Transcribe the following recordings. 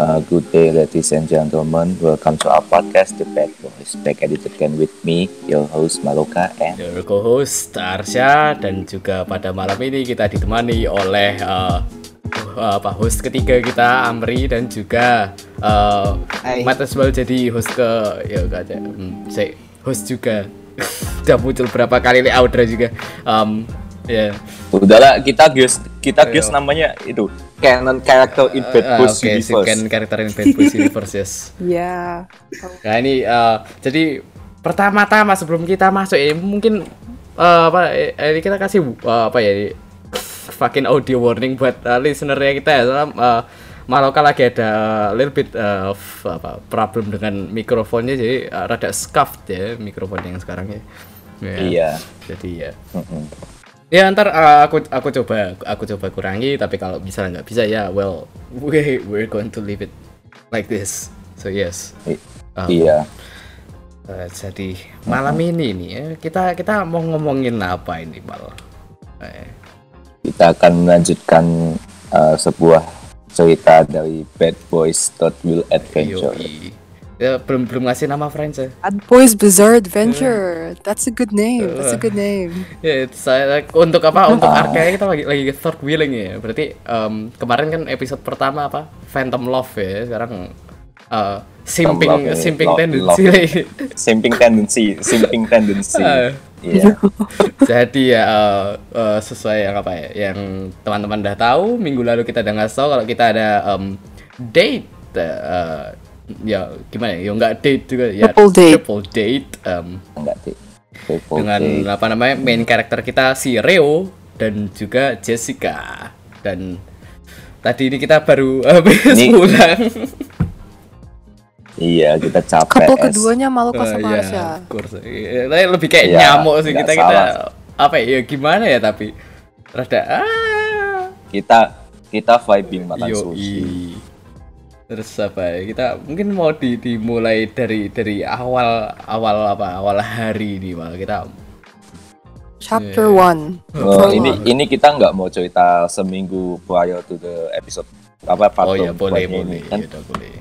Uh, good day, ladies and gentlemen. Welcome to our podcast, The Bad Boys. Back at it again with me, your host Maloka and your co-host Arsya dan juga pada malam ini kita ditemani oleh uh, uh, apa host ketiga kita Amri dan juga uh, Matt Asbal jadi host ke ya aja hmm, saya host juga udah muncul berapa kali ini Audra juga um, ya yeah. udahlah kita guys kita guys namanya itu canon character in Bad ah, Boys uh, okay, Universe. canon character in Bad Boys Universe, yes. Ya. Yeah. Nah ini uh, jadi pertama-tama sebelum kita masuk ini mungkin uh, apa ini kita kasih uh, apa ya ini, fucking audio warning buat uh, listenernya kita ya. Uh, Maloka lagi ada uh, little bit uh, apa problem dengan mikrofonnya jadi uh, rada scuffed ya mikrofon yang sekarang ya. ya. Iya. Jadi ya. Mm -mm ya ntar uh, aku aku coba aku coba kurangi tapi kalau bisa nggak bisa ya well we we're going to leave it like this. So yes. Um, iya. uh, jadi malam ini nih ya kita kita mau ngomongin apa ini mal eh. kita akan melanjutkan uh, sebuah cerita dari Bad Boys Wheel Adventure. Yoi ya belum belum ngasih nama friends ya. Bad Boys Bizarre Adventure. That's a good name that's a good name. Ya yeah, saya untuk apa? Untuk arcade kita lagi lagi third wheeling ya. Berarti um, kemarin kan episode pertama apa? Phantom Love ya sekarang uh, simping love, ya. simping love, tendency. Love. simping tendency simping tendency. Uh, Yeah. Jadi ya uh, uh, sesuai yang apa ya, yang teman-teman udah tahu minggu lalu kita udah ngasih tahu kalau kita ada um, date uh, ya gimana ya, ya nggak date juga. Ya triple date, triple date um, enggak date. Triple dengan date. apa namanya main karakter kita si Reo dan juga Jessica. Dan tadi ini kita baru habis ini, pulang. Iya, kita capek. Couple keduanya malu sama uh, Asia. Ya, lebih kayak ya, nyamuk sih. kita kita apa ya? Gimana ya tapi? Rada ah. Kita kita vibing makan sushi terus apa ya kita mungkin mau di, dimulai dari dari awal awal apa awal hari ini malah kita chapter yeah. one. Oh, ini ini kita nggak mau cerita seminggu prior to the episode apa part oh iya boleh boleh. kan? ya, boleh.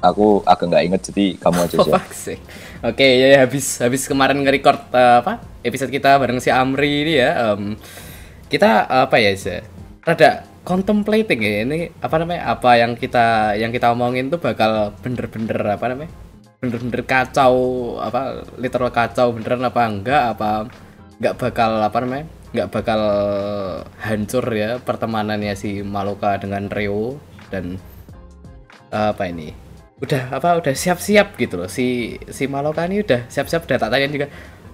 Aku agak nggak inget jadi kamu aja sih oke okay, ya, ya habis habis kemarin nge-record uh, apa episode kita bareng si Amri ini ya um, kita apa ya sih rada contemplating ya. Ini apa namanya? Apa yang kita yang kita omongin tuh bakal bener-bener apa namanya? Bener-bener kacau apa literal kacau beneran apa enggak apa enggak bakal apa namanya? Enggak bakal hancur ya pertemanannya si Maloka dengan Reo dan apa ini? Udah apa udah siap-siap gitu loh. Si si Maloka ini udah siap-siap udah tak tanya juga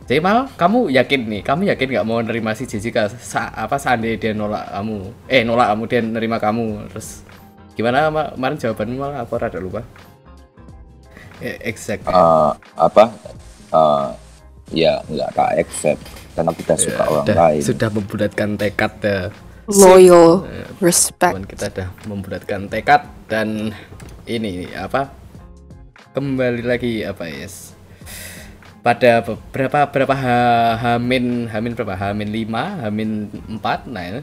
jadi mal kamu yakin nih kamu yakin nggak mau nerima si Jessica? Sa apa seandainya dia nolak kamu? Eh nolak kamu dia nerima kamu. Terus gimana ma kemarin jawabanmu malah aku rada lupa. Eh, exact. Uh, apa? Uh, ya nggak tak accept karena kita ya, suka orang udah, lain. sudah membulatkan tekad ya. loyal uh, respect. kita sudah membulatkan tekad dan ini apa? Kembali lagi apa yes pada beberapa berapa ha, hamin hamin berapa? Hamin 5 hamin 4 nah ya.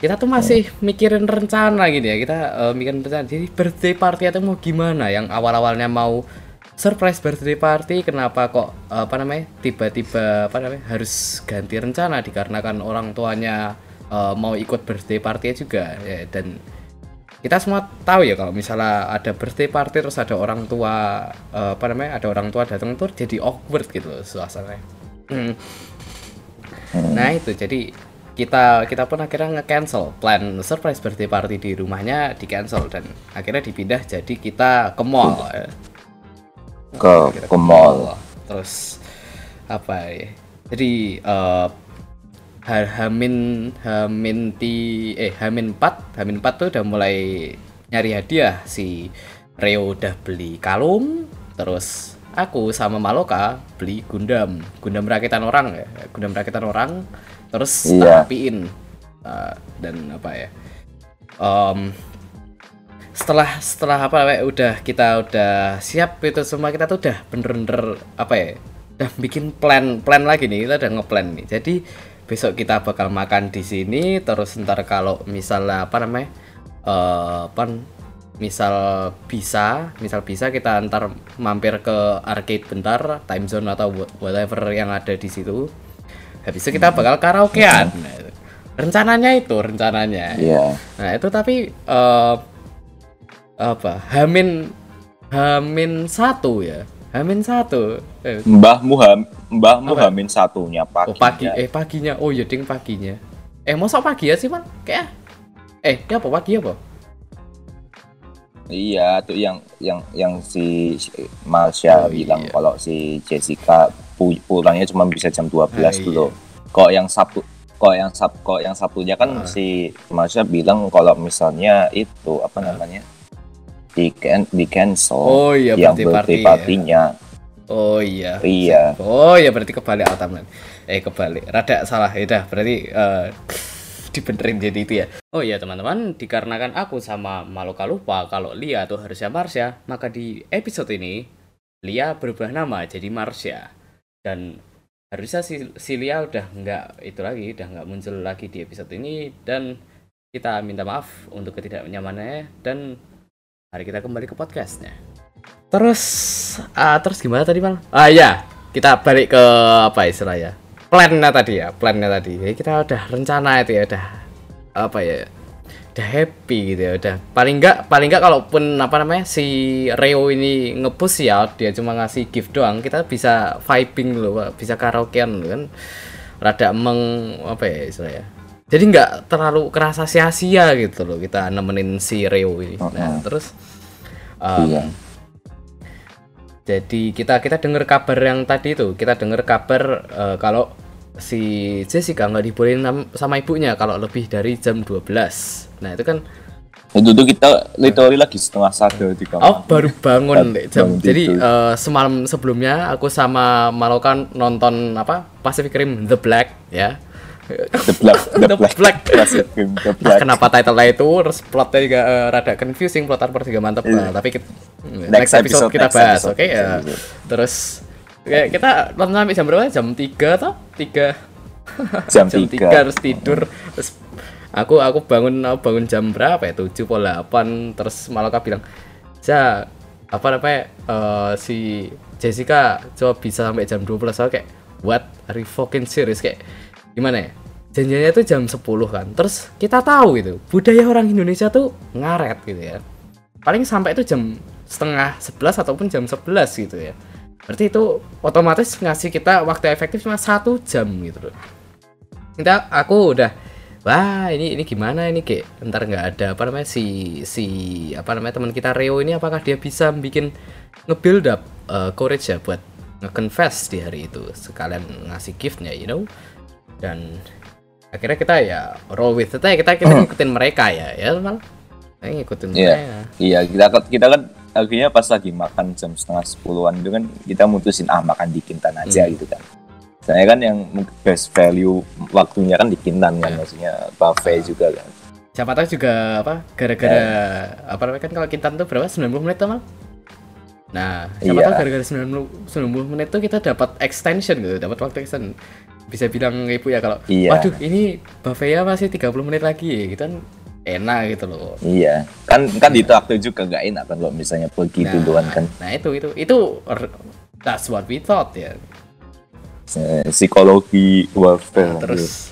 kita tuh masih mikirin rencana gitu ya. Kita uh, mikirin rencana. Jadi birthday party atau mau gimana? Yang awal-awalnya mau surprise birthday party kenapa kok apa namanya tiba-tiba apa namanya harus ganti rencana? Dikarenakan orang tuanya uh, mau ikut birthday party juga ya dan kita semua tahu ya kalau misalnya ada birthday party terus ada orang tua uh, apa namanya ada orang tua datang tuh jadi awkward gitu loh suasananya hmm. nah itu jadi kita kita pun akhirnya nge-cancel plan surprise birthday party di rumahnya di cancel dan akhirnya dipindah jadi kita ke mall ya. ke ke mall terus apa ya jadi uh, Hamin Hamin ti eh Hamin 4 Hamin 4 tuh udah mulai nyari hadiah si Reo udah beli kalung. Terus aku sama Maloka beli Gundam. Gundam rakitan orang ya Gundam rakitan orang. Terus iya. rapiin. Uh, dan apa ya? Um, setelah setelah apa ya, udah kita udah siap itu semua kita tuh udah bener-bener apa ya? Udah bikin plan plan lagi nih kita udah ngeplan nih. Jadi besok kita bakal makan di sini terus ntar kalau misalnya apa namanya pan misal bisa misal bisa kita antar mampir ke arcade bentar time zone atau wha- whatever yang ada di situ habis itu kita bakal karaokean itu. rencananya itu rencananya Iya. Nah itu tapi eh apa? Hamin Hamin satu ya. Hamin satu. Eh, Mbahmu ham, mbahmu Apa? hamin satunya pagi. oh pagi. Eh paginya. Oh ya ding paginya. Eh masa pagi ya sih man? Kayak. Eh ini apa pagi apa? Iya, tuh yang yang yang si Marsha Oh, bilang iya. kalau si Jessica pu- pulangnya cuma bisa jam 12 Ah, dulu. iya. Kok yang Sabtu kok yang Sab kok yang Sabtunya kan Ah. si Marsha bilang kalau misalnya itu apa namanya? Di can di cancel Oh iya yang party ya. partinya. Oh iya. Iya. Oh iya berarti kebalik Altaman. Eh kebalik. Rada salah ya dah. Berarti eh dibenerin jadi itu ya. Oh iya teman-teman, dikarenakan aku sama Maloka lupa kalau Lia tuh harusnya Marsha, maka di episode ini Lia berubah nama jadi Marsha. Dan harusnya si, si Lia udah nggak itu lagi, udah nggak muncul lagi di episode ini dan kita minta maaf untuk ketidaknyamanannya dan mari kita kembali ke podcastnya. Terus, ah, terus gimana tadi mal? Ah ya, kita balik ke apa istilahnya? Plannya tadi ya, plannya tadi. Jadi kita udah rencana itu ya, udah apa ya? Udah happy gitu ya, udah. Paling enggak, paling enggak kalaupun apa namanya si Reo ini ngepush ya, dia cuma ngasih gift doang, kita bisa vibing loh, bisa karaokean kan. Rada meng apa ya istilahnya? Jadi nggak terlalu kerasa sia-sia gitu loh kita nemenin si Reo ini. Nah, terus um, Iya. jadi kita kita dengar kabar yang tadi itu, kita dengar kabar eh, kalau si Jessica nggak dibolehin sama ibunya kalau lebih dari jam 12. Nah, itu kan Itu tuh kita literally lagi setengah sadar di kamar. oh baru bangun jam. Bangun Jadi eh, semalam sebelumnya aku sama Malokan nonton apa? Pacific Rim The Black ya. The Black, The, The Black, Black. The Black. kenapa title-nya itu terus plotnya juga eh, rada confusing plot armor juga mantap Iya. Nah, tapi kita, Next next, episode, episode, kita next bahas oke next ya episode. terus kayak kita nonton sampai jam berapa? Jam 3 atau 3 Jam jam 3. 3 harus tidur. Terus aku aku bangun aku bangun jam berapa ya? 7 atau 8 terus Malaka bilang Ja apa namanya eh, si Jessica coba bisa sampai jam 12 aku kayak what? Are you fucking serious? Kayak gimana ya? Janjiannya tuh jam 10 kan. Terus kita tahu gitu budaya orang Indonesia tuh ngaret gitu ya. Paling sampai itu jam setengah 11 ataupun jam 11 gitu ya. Berarti itu otomatis ngasih kita waktu efektif cuma satu jam gitu loh. Kita aku udah wah ini ini gimana ini kayak ntar nggak ada apa namanya si si apa namanya teman kita Reo ini apakah dia bisa bikin nge-build up uh, courage ya buat nge-confess di hari itu. Sekalian ngasih giftnya you know dan akhirnya kita ya roll with it aja kita kita ngikutin mereka ya ya mal Kita ngikutin Iya. mereka Iya, kita kan kita kan akhirnya pas lagi makan jam setengah sepuluhan itu kan kita mutusin ah makan di Kintan aja Hmm. gitu kan. Saya kan yang best value waktunya kan di Kintan kan, Iya. maksudnya buffet Ah. juga kan. siapa tahu juga apa gara-gara apa namanya kan kalau Kintan tuh berapa 90 menit tuh mal nah siapa Iya. tahu gara-gara 90 90 menit tuh kita dapat extension gitu dapat waktu extension bisa bilang ibu ya kalau Iya. waduh ini buffetnya masih 30 menit lagi. Gitu kan enak gitu loh. Iya, kan kan di waktu juga nggak enak kan kalau misalnya pergi nah, duluan kan. nah itu itu itu that's what we thought ya. Eh, psikologi warfare. Nah, terus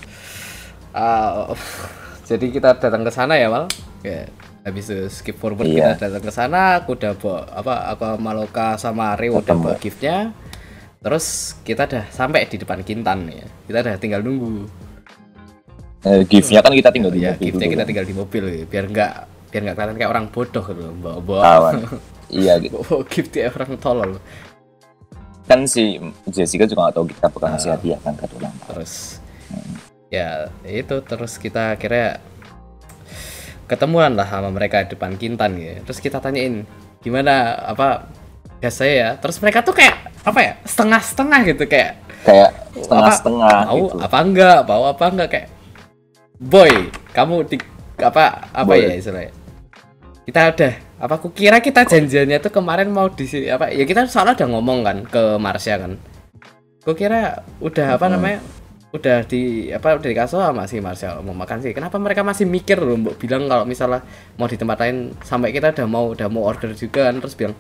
uh, jadi kita datang ke sana ya mal ya habis itu skip forward Iya. kita datang ke sana aku udah bawa apa aku Maloka sama Rio bawa giftnya terus kita udah sampai di depan Kintan ya kita udah tinggal nunggu Eh, giftnya kan kita tinggal di ya mobil giftnya kita kan. tinggal di mobil ya. biar nggak biar nggak kelihatan kayak orang bodoh gitu loh, bawa bawa. Iya, gitu. bawa gift kayak orang tolol kan si Jessica juga nggak tahu kita bakal Ah. ngasih hadiah kan ulang tahun. terus ya itu terus kita akhirnya ketemuan lah sama mereka di depan Kintan ya terus kita tanyain gimana apa gas saya ya terus mereka tuh kayak apa ya setengah-setengah gitu kayak Kayak setengah-setengah apa, gitu. apa enggak bawa apa enggak kayak boy kamu di apa apa Boy. ya istilahnya kita udah apa aku kira kita janjiannya tuh kemarin mau di sini apa ya kita soalnya udah ngomong kan ke Marsha kan aku kira udah apa Mm-mm. namanya udah di apa udah dikasih sama si Marcel mau makan sih kenapa mereka masih mikir loh bilang kalau misalnya mau di tempat lain sampai kita udah mau udah mau order juga kan terus bilang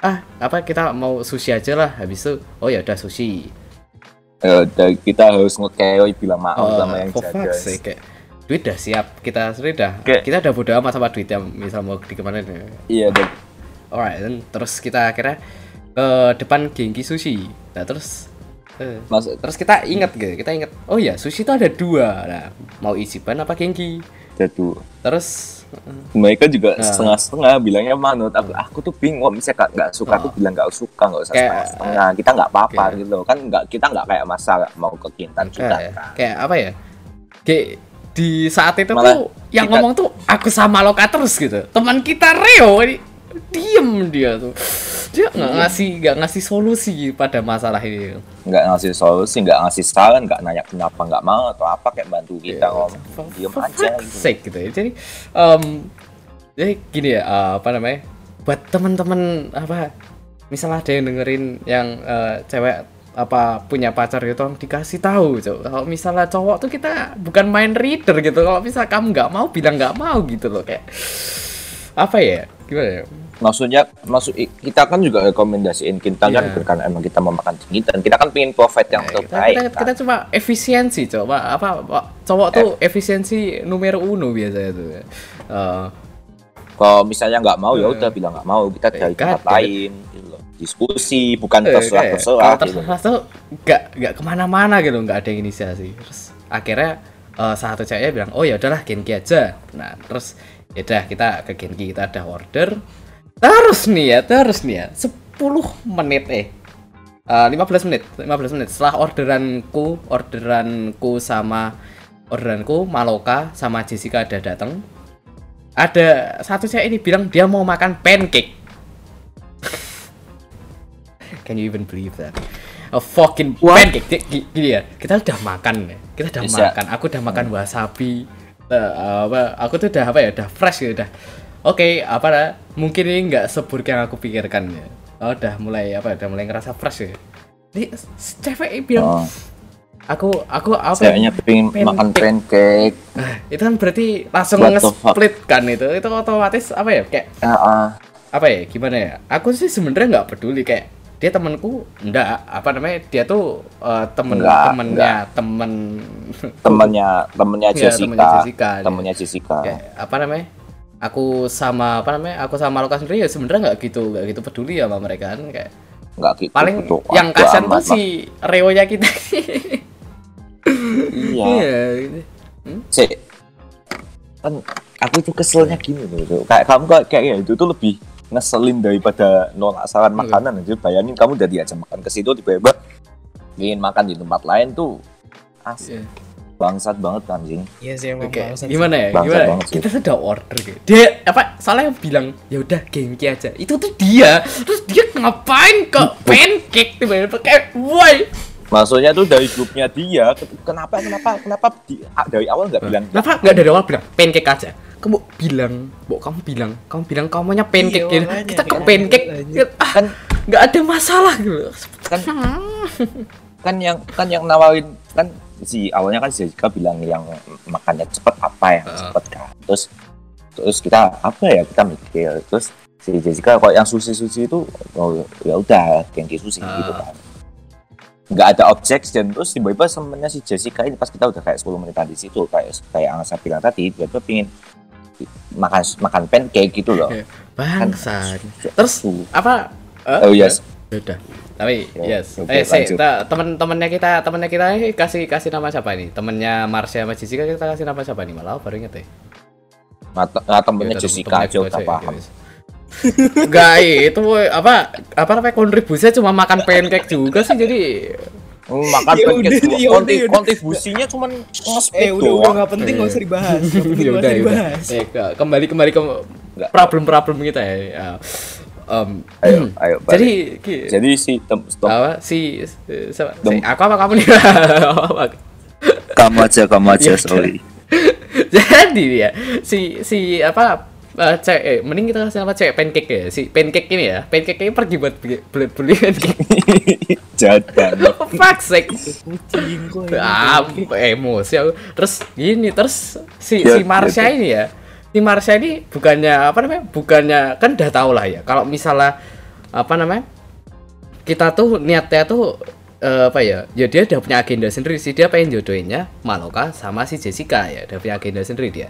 ah apa kita mau sushi aja lah. Habis itu oh ya udah sushi. Ya udah, kita harus ngekeo bilang maaf oh sama yang jaga. sake, kayak duit udah siap. Kita sudah Kayak- kita udah bodo amat sama duit yang misal mau di ke mana nih Iya, dan alright dan terus kita akhirnya ke depan Genki Sushi. Nah terus Mas, terus kita ingat gitu kita ingat oh ya sushi itu ada dua. Nah mau Ichiban apa Genki? Jatuh. terus Mereka juga Nah. setengah-setengah bilangnya manut. Aku, aku tuh bingung, misalnya nggak suka, aku Oh. bilang nggak suka, nggak usah setengah-setengah. Kita nggak apa-apa Kayak- gitu. Kan nggak kita nggak kayak masa mau ke Kintan juga. kayak, kan. kayak apa ya kayak di saat itu Malah tuh yang kita- ngomong tuh aku sama Loka terus gitu teman kita Reo ini diem dia tuh dia nggak ngasih nggak ngasih solusi pada masalah ini Nggak ngasih solusi, nggak ngasih saran, nggak nanya kenapa nggak mau atau apa kayak bantu kita Iya. ngomong. For- Diem for aja gitu. sake gitu ya. Jadi em, jadi gini ya eh, apa namanya? Buat teman-teman apa misalnya ada yang dengerin yang eh, cewek apa punya pacar gitu dikasih tahu Cok. kalau misalnya cowok tuh kita bukan main reader gitu kalau misal kamu nggak mau bilang nggak mau gitu loh kayak apa ya gimana ya Maksudnya, maksud kita kan juga rekomendasiin Kintan kan Iya. karena emang kita mau makan Kintan. Kita kan pengen profit yang kita, terbaik. kita, kan. kita cuma efisiensi coba apa, apa cowok tuh efisiensi numero uno biasanya tuh Eh, Kalau misalnya nggak mau ya Eh. udah bilang nggak mau, kita cari God tempat damn it. lain. gitu loh. Diskusi, bukan Eh, terserah kayak, terserah. kalau gitu. terserah tuh nggak nggak ke mana-mana gitu nggak ada inisiasi terus akhirnya eh, satu ceweknya bilang oh ya udahlah Genki aja nah terus ya udah kita ke Genki kita ada order terus nih ya terus nih ya 10 menit eh eh, 15 menit 15 menit setelah orderanku orderanku sama orderanku Maloka sama Jessica ada datang ada satu cewek ini bilang dia mau makan pancake Can you even believe that? A fucking pancake. Dia- gi- Gini ya, kita udah makan ya. Kita udah Bisa. makan. Aku udah makan wasabi. Eh, apa? Aku tuh udah apa ya? Udah fresh ya udah. Oke, apa lah? Mungkin ini nggak seburuk yang aku pikirkan ya. Oh, udah mulai apa? Udah mulai ngerasa fresh ya. Ini cewek bilang, Oh, aku aku apa? ya? ceweknya pengen makan pancake. Itu kan berarti langsung nge-split kan itu. Itu otomatis apa ya? Kayak Ah, ah. apa ya gimana ya aku sih sebenarnya nggak peduli kayak dia temanku enggak apa namanya dia tuh eh, temen Enggak, temennya temen temennya temennya Jessica, temennya Jessica, temennya Jessica. kayak apa namanya aku sama apa namanya aku sama Lukas sendiri ya sebenarnya nggak gitu nggak gitu peduli ya sama mereka kan kayak Nggak gitu. paling betul. yang Bodo kasihan tuh si Reonya kita Mak. Iya. iya Cek. Kan aku tuh keselnya gini loh. tuh. Kayak kamu kayak kayak itu tuh lebih ngeselin daripada nolak saran Hmm. makanan aja. Bayangin kamu udah diajak makan ke situ tiba-tiba ingin makan di tempat lain tuh asli Iya. Bangsat banget anjing. Iya sih emang Oke, bangsat sih. gimana ya? Bangsat Gimana? banget sih. Kita sudah order gitu. Dia apa? Soalnya yang bilang ya udah gengki aja. Itu tuh dia. Terus dia ngapain ke pancake tiba-tiba kayak why? Maksudnya tuh dari grupnya dia, ke- kenapa kenapa kenapa di- ah, dari awal nggak bilang Kenapa nggak dari awal bilang pancake aja? Kamu bilang, bu kamu bilang, kamu bilang kamu maunya pancake Iya, gitu. makanya, Kita ke kan. pancake, Anjir. ah, kan nggak ada masalah gitu. kan kan yang kan yang nawarin kan si awalnya kan si Jessica bilang yang makannya cepet apa yang Heeh. cepet kan terus terus kita apa ya kita mikir terus si Jessica kalau yang sushi sushi itu oh ya udah gengki sushi Ah. gitu kan nggak ada objection terus tiba-tiba semennya si Jessica ini pas kita udah kayak 10 menit di situ kayak kayak yang saya bilang tadi tiba-tiba pingin makan makan pancake gitu loh Bangsat. Terus Tuh. apa? eh, oh yes ya udah tapi Ya, yes. oke, eh kita temen-temennya kita temennya kita ini kasih kasih nama siapa nih temennya Marsha sama Jessica kita kasih nama siapa nih malah baru inget ya nah, te- nah, temennya Ya, Jessica temennya aja juga udah paham. ya, Enggak, itu woy, apa apa namanya kontribusinya cuma makan pancake juga sih jadi Hmm, makan Ya pancake udah, cuma ya konti- udah, udah. kontribusinya cuma nge-split Eh udah udah nggak penting nggak usah dibahas. Ya udah ya udah. dibahas. Eh, ke- kembali kembali ke problem-problem kita ya. Ya. Em, ayo ayo balik. jadi ki- jadi si tem- stop. apa si, si- siapa? Si- Dem- aku apa kamu nih? Apa? kamu aja kamu aja Ya, sorry jadi ya si si apa eh, cewek eh, mending kita kasih nama cewek pancake ya si pancake ini ya pancake ini pergi buat beli beli, beli pancake Jahat banget. fuck sake Kucing kok. ah emosi aku terus gini terus si Ya, si Marsha ya. ini ya si Marsha ini bukannya apa namanya bukannya kan udah tau lah ya kalau misalnya apa namanya kita tuh niatnya tuh eh, apa ya ya dia udah punya agenda sendiri sih dia pengen jodohinnya Maloka sama si Jessica ya udah punya agenda sendiri dia.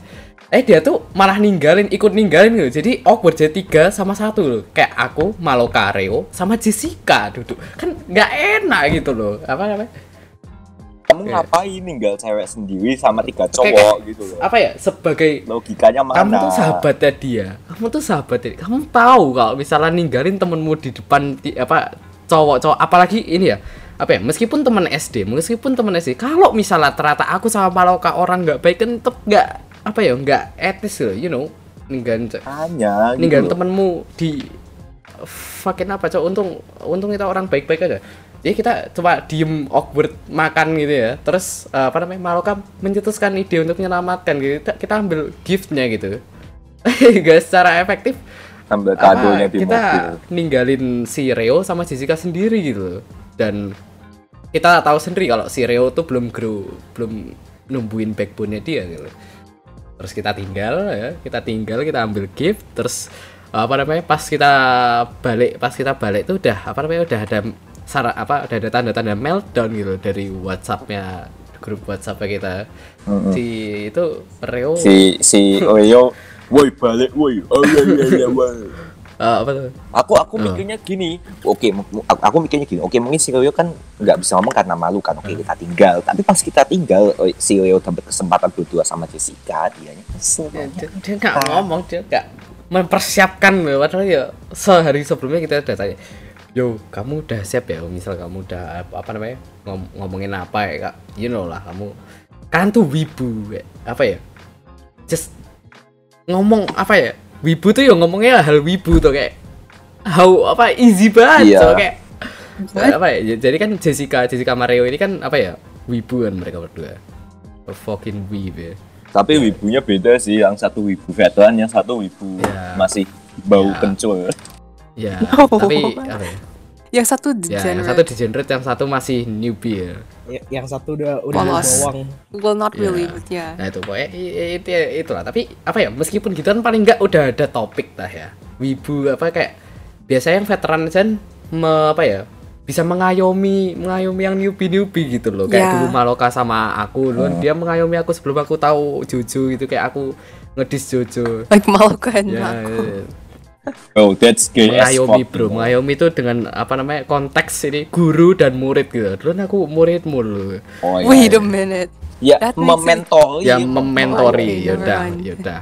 Eh dia tuh malah ninggalin ikut ninggalin gitu jadi awkward jadi tiga sama satu loh kayak aku Maloka Reo sama Jessica duduk. Kan nggak enak gitu loh apa namanya Kamu Oke. ngapain ninggal cewek sendiri sama tiga cowok gitu loh. apa ya sebagai Logikanya mana? kamu tuh sahabatnya dia kamu tuh sahabatnya dia. kamu tahu kalau misalnya ninggalin temenmu di depan di, apa cowok-cowok apalagi ini ya apa ya meskipun teman SD meskipun teman SD kalau misalnya ternyata aku sama Maloka orang nggak baik kan tetep nggak apa ya nggak etis loh you know ninggalin Hanya gitu ninggalin loh. temenmu di fucking apa cowok untung untung kita orang baik-baik aja jadi kita cuma diem awkward makan gitu ya. Terus eh, apa namanya Maloka mencetuskan ide untuk menyelamatkan gitu. Kita, kita ambil giftnya gitu. Guys secara efektif Ambil kadonya di kita mobil. ninggalin si Reo sama Jessica sendiri gitu dan kita tahu sendiri kalau si Reo tuh belum grow belum numbuhin backbone-nya dia gitu terus kita tinggal ya kita tinggal kita ambil gift. Terus apa namanya pas kita balik pas kita balik tuh udah apa namanya udah ada sara apa ada tanda-tanda meltdown gitu dari WhatsAppnya grup WhatsApp kita Mm-mm. si itu Reo Si si Leo, woi balik woi. Oh iya iya iya woi. eh, apa tuh Aku aku Oh. mikirnya gini. Oke, mu- aku, aku mikirnya gini. Oke, mungkin si Leo kan nggak bisa ngomong karena malu kan. Oke, kita tinggal. Tapi pas kita tinggal, oh, si Leo dapat kesempatan berdua sama Jessica, dia dia, dia, dia nggak ngomong dia nggak mempersiapkan padahal ya sehari sebelumnya kita udah tanya yo kamu udah siap ya misal kamu udah apa, namanya ngom- ngomongin apa ya kak you know lah kamu kan tuh wibu ya. apa ya just ngomong apa ya wibu tuh ya ngomongnya hal wibu tuh kayak how apa easy banget Iya. tuh kayak apa ya jadi kan Jessica Jessica Mario ini kan apa ya wibu kan mereka berdua fucking weeb ya Tapi wibunya beda sih. Yang satu wibu veteran, yang satu wibu Ya. masih bau Ya. kencur. Ya, No. tapi apa ya? Yang satu Ya, yang degenerate. satu degenerate, yang satu masih newbie ya. Ya- Yang satu udah udah Polos. bawang. Well, not Ya. really, but yeah. Nah itu pokoknya itu itulah. Tapi apa ya? Meskipun gitu kan paling nggak udah ada topik lah ya. Wibu apa kayak biasanya yang veteran kan me- apa ya? Bisa mengayomi mengayomi yang newbie newbie gitu loh. Kayak Ya. dulu Maloka sama aku loh. Dia mengayomi aku sebelum aku tahu Jojo gitu kayak aku ngedis Jojo. Like Maloka and Ya, Mako. ya. Oh, that's as mengayomi bro mengayomi itu dengan apa namanya konteks ini guru dan murid gitu dulu aku murid mulu Oh, iya, Wait iya. a minute. Ya, That mementori. yang mementori Oke, yaudah never mind. yaudah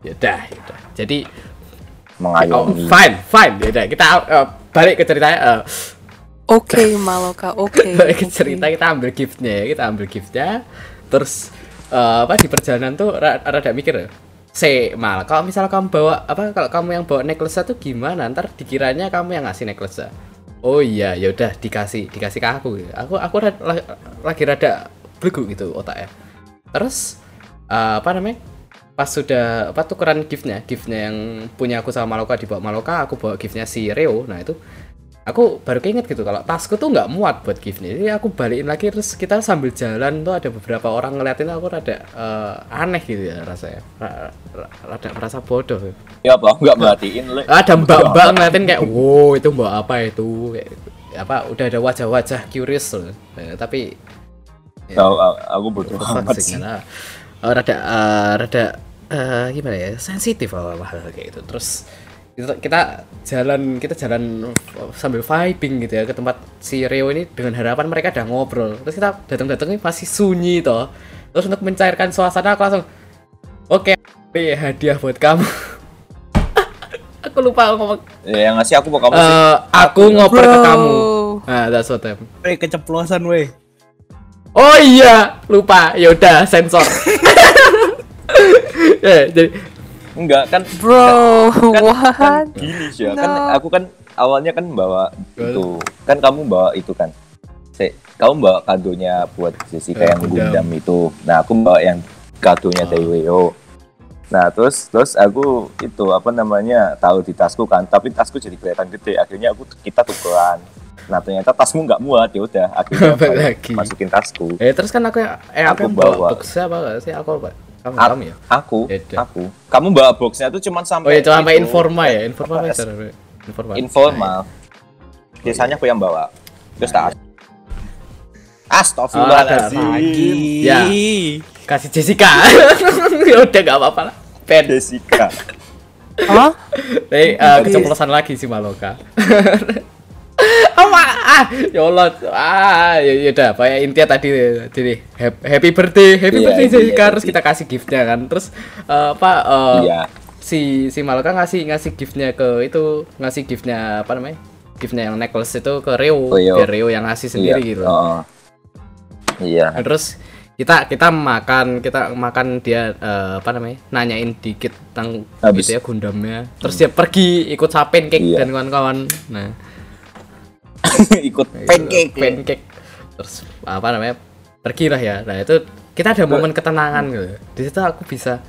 yaudah yaudah jadi oh, mengayomi. fine fine yaudah kita uh, balik ke ceritanya uh, Okay, Maloka. Okay. balik ke okay. cerita kita ambil giftnya ya kita ambil giftnya terus uh, apa di perjalanan tuh ra- rada mikir ya Se, mal, kalau misalnya kamu bawa apa kalau kamu yang bawa necklace itu gimana? Ntar dikiranya kamu yang ngasih necklace Oh iya, ya udah dikasih, dikasih ke aku. Aku aku ra- la- lagi rada bego gitu otaknya. Terus eh, apa namanya? Pas sudah apa tukeran giftnya, giftnya yang punya aku sama Maloka dibawa Maloka, aku bawa giftnya si Reo. Nah itu aku baru keinget gitu kalau tasku tuh nggak muat buat giftnya jadi aku balikin lagi terus kita sambil jalan tuh ada beberapa orang ngeliatin aku rada eh, aneh gitu ya rasanya. Ra- ra- rada merasa bodoh. Ya apa? Enggak merhatiin ada mbak-mbak ngeliatin kayak wow itu mbak apa itu? Kayak gitu. apa udah ada wajah-wajah curious loh. Eh, tapi Tahu aku bodoh amat sih, eh, rada eh, rada eh, gimana ya sensitif hal kayak gitu. Terus kita, kita jalan kita jalan sambil vibing gitu ya ke tempat si Rio ini dengan harapan mereka udah ngobrol terus kita datang-datang ini masih sunyi toh terus untuk mencairkan suasana aku langsung oke ini hadiah buat kamu aku lupa ngomong Ya, yang ngasih aku mau kamu sih. Eh, aku ngoper ke kamu nah that's what I'm Eh keceplosan weh. Oh iya, lupa. Yaudah, sensor. ya, jadi Enggak kan Bro, kan what? gini sih ya. No. Kan aku kan awalnya kan bawa itu. Kan kamu bawa itu kan. Se, kamu bawa kadonya buat Jessica Eh, yang Gundam. Gundam itu. Nah, aku bawa yang kadonya Oh. dari Leo. Nah terus terus aku itu apa namanya tahu di tasku kan, tapi tasku jadi kelihatan gede. Akhirnya aku kita tukeran. Nah ternyata tasmu nggak muat ya udah. Akhirnya lagi. masukin tasku. Eh terus kan aku yang eh aku, Aku yang bawa, bawa. boxnya apa sih? Aku. Kamu Aku, kamu ya? aku, Beda. aku. Kamu bawa boxnya tuh cuman Oh sampai. iya, cuma sampai informa ya, informa apa, Master. Informa. Informal. Biasanya aku yang bawa. Terus tak. Oh, ada Astagfirullahaladzim. Ya. Kasih Jessica. ya udah nggak apa-apa lah. Pen. Jessica. Hah? Eh, eh, keceplosan lagi si Maloka. Ah, ya Allah. Ah, ya ya udah, Pak. Intinya tadi jadi hap- happy birthday, happy Iya, birthday iya, Jessica. iya. Terus kita kasih giftnya kan. Terus eh, apa? eh, Iya. si si Maloka ngasih ngasih giftnya ke itu ngasih giftnya apa namanya? Giftnya yang necklace itu ke Rio, Rio. biar Rio yang ngasih sendiri Iya. gitu. Oh. Iya. Nah, terus kita kita makan kita makan dia eh, apa namanya nanyain dikit tentang Habis. gitu ya Gundamnya terus dia pergi ikut sapen cake Iya. dan kawan-kawan nah Ikut itu, pancake. pancake terus apa namanya pergi lah ya nah itu kita ada momen ketenangan gitu di situ aku bisa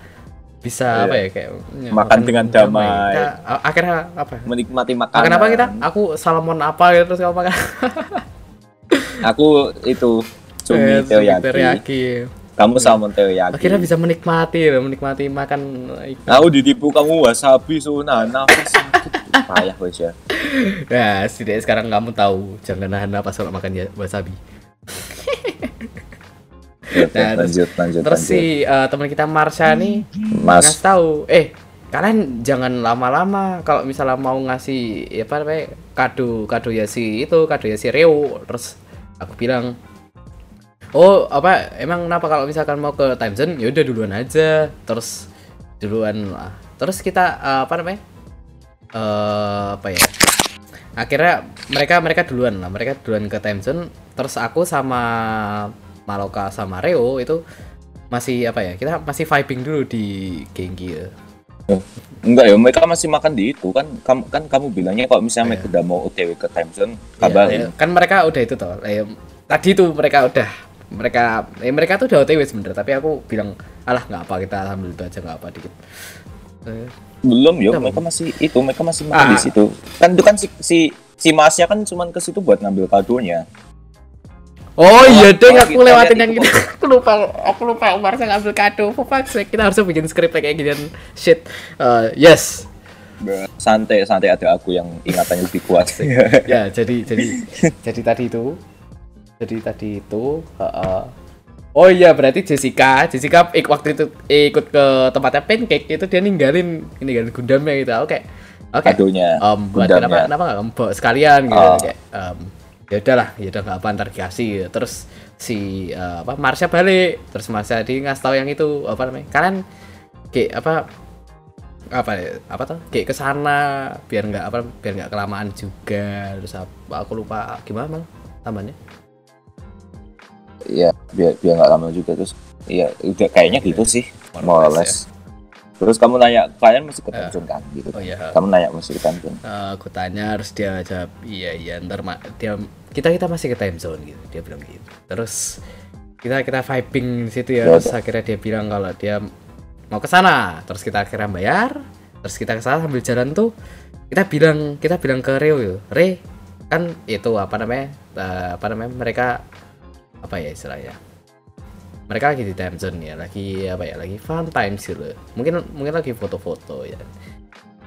bisa Iya. apa ya kayak ya, Makan dengan damai. Kita, a- akhirnya apa Menikmati makanan. makan apa kita aku salmon apa gitu terus kamu makan Aku itu cumi Eh, teriyaki. teriyaki. Kamu salmon teriyaki. akhirnya bisa menikmati menikmati makan ikan. Aku ditipu kamu wasabi sunah nafas sakit. Payah wes ya. Nah, setidaknya sekarang kamu tahu jangan nahan napas kalau makan ya- wasabi. Nah, lanjut lanjut Terus lanjut. si eh, teman kita Marsha nih Mas ngasih tahu, eh kalian jangan lama-lama kalau misalnya mau ngasih ya apa namanya kado kado ya si itu kado ya si Rio. Terus aku bilang, oh apa emang kenapa kalau misalkan mau ke time zone ya udah duluan aja. Terus duluan lah. Terus kita eh, apa namanya? Eh apa ya? akhirnya mereka mereka duluan lah. Mereka duluan ke time zone terus aku sama Maloka sama Reo itu masih apa ya kita masih vibing dulu di Genki ya enggak ya mereka masih makan di itu. Kan kamu kan kamu bilangnya kalau misalnya mereka Iya. udah mau OTW ke time zone Ya, kabarin. ya, kan mereka udah itu toh. Eh, tadi tuh mereka udah mereka eh, mereka tuh udah OTW sebenarnya. Tapi aku bilang alah nggak apa kita itu aja nggak apa dikit. Eh, Belum ya, Kenapa? mereka masih itu, mereka masih makan Ah. di situ. Kan itu kan si si, si Masnya kan cuman ke situ buat ngambil kadonya. Oh iya deh, aku lewatin yang itu- itu. aku lupa, aku lupa Umar saya ngambil kado. Sake, kita harus bikin skrip kayak ginian shit. Eh, yes. Santai santai ada aku yang ingatannya lebih kuat. Ya, jadi jadi jadi tadi itu. Jadi tadi itu, heeh. Oh iya, berarti Jessica, Jessica ik waktu itu ikut ke tempatnya pancake itu dia ninggalin ninggalin Gundamnya gitu. Oke. Oke. Kadonya. Em, buat Gundamnya. kenapa kenapa nggak kamu sekalian gitu Oh. kayak em, ya udahlah ya udah nggak apa ntar dikasih gitu. terus si eh, apa Marsha balik terus Marsha di ngasih tahu yang itu apa namanya kalian kayak apa apa ya, apa tuh kayak ke sana biar nggak apa biar nggak kelamaan juga terus apa aku lupa gimana mal tambahnya Iya, biar biar nggak lama juga terus. Iya, udah kayaknya gitu sih, more or less. Terus kamu nanya, kalian masih ke time zone kan? Gitu. oh iya Kamu nanya masih ke zone. Eh, aku tanya harus dia jawab iya iya ntar ma- dia kita kita masih ke time zone gitu dia bilang gitu terus kita kita vibing di situ ya Ya terus akhirnya dia bilang kalau dia mau ke sana terus kita akhirnya bayar terus kita ke sana sambil jalan tuh kita bilang kita bilang ke Reo yo Re kan itu apa namanya eh, apa namanya mereka apa ya istilahnya? Mereka lagi di time zone ya lagi apa ya lagi fun time sih loh mungkin mungkin lagi foto-foto ya.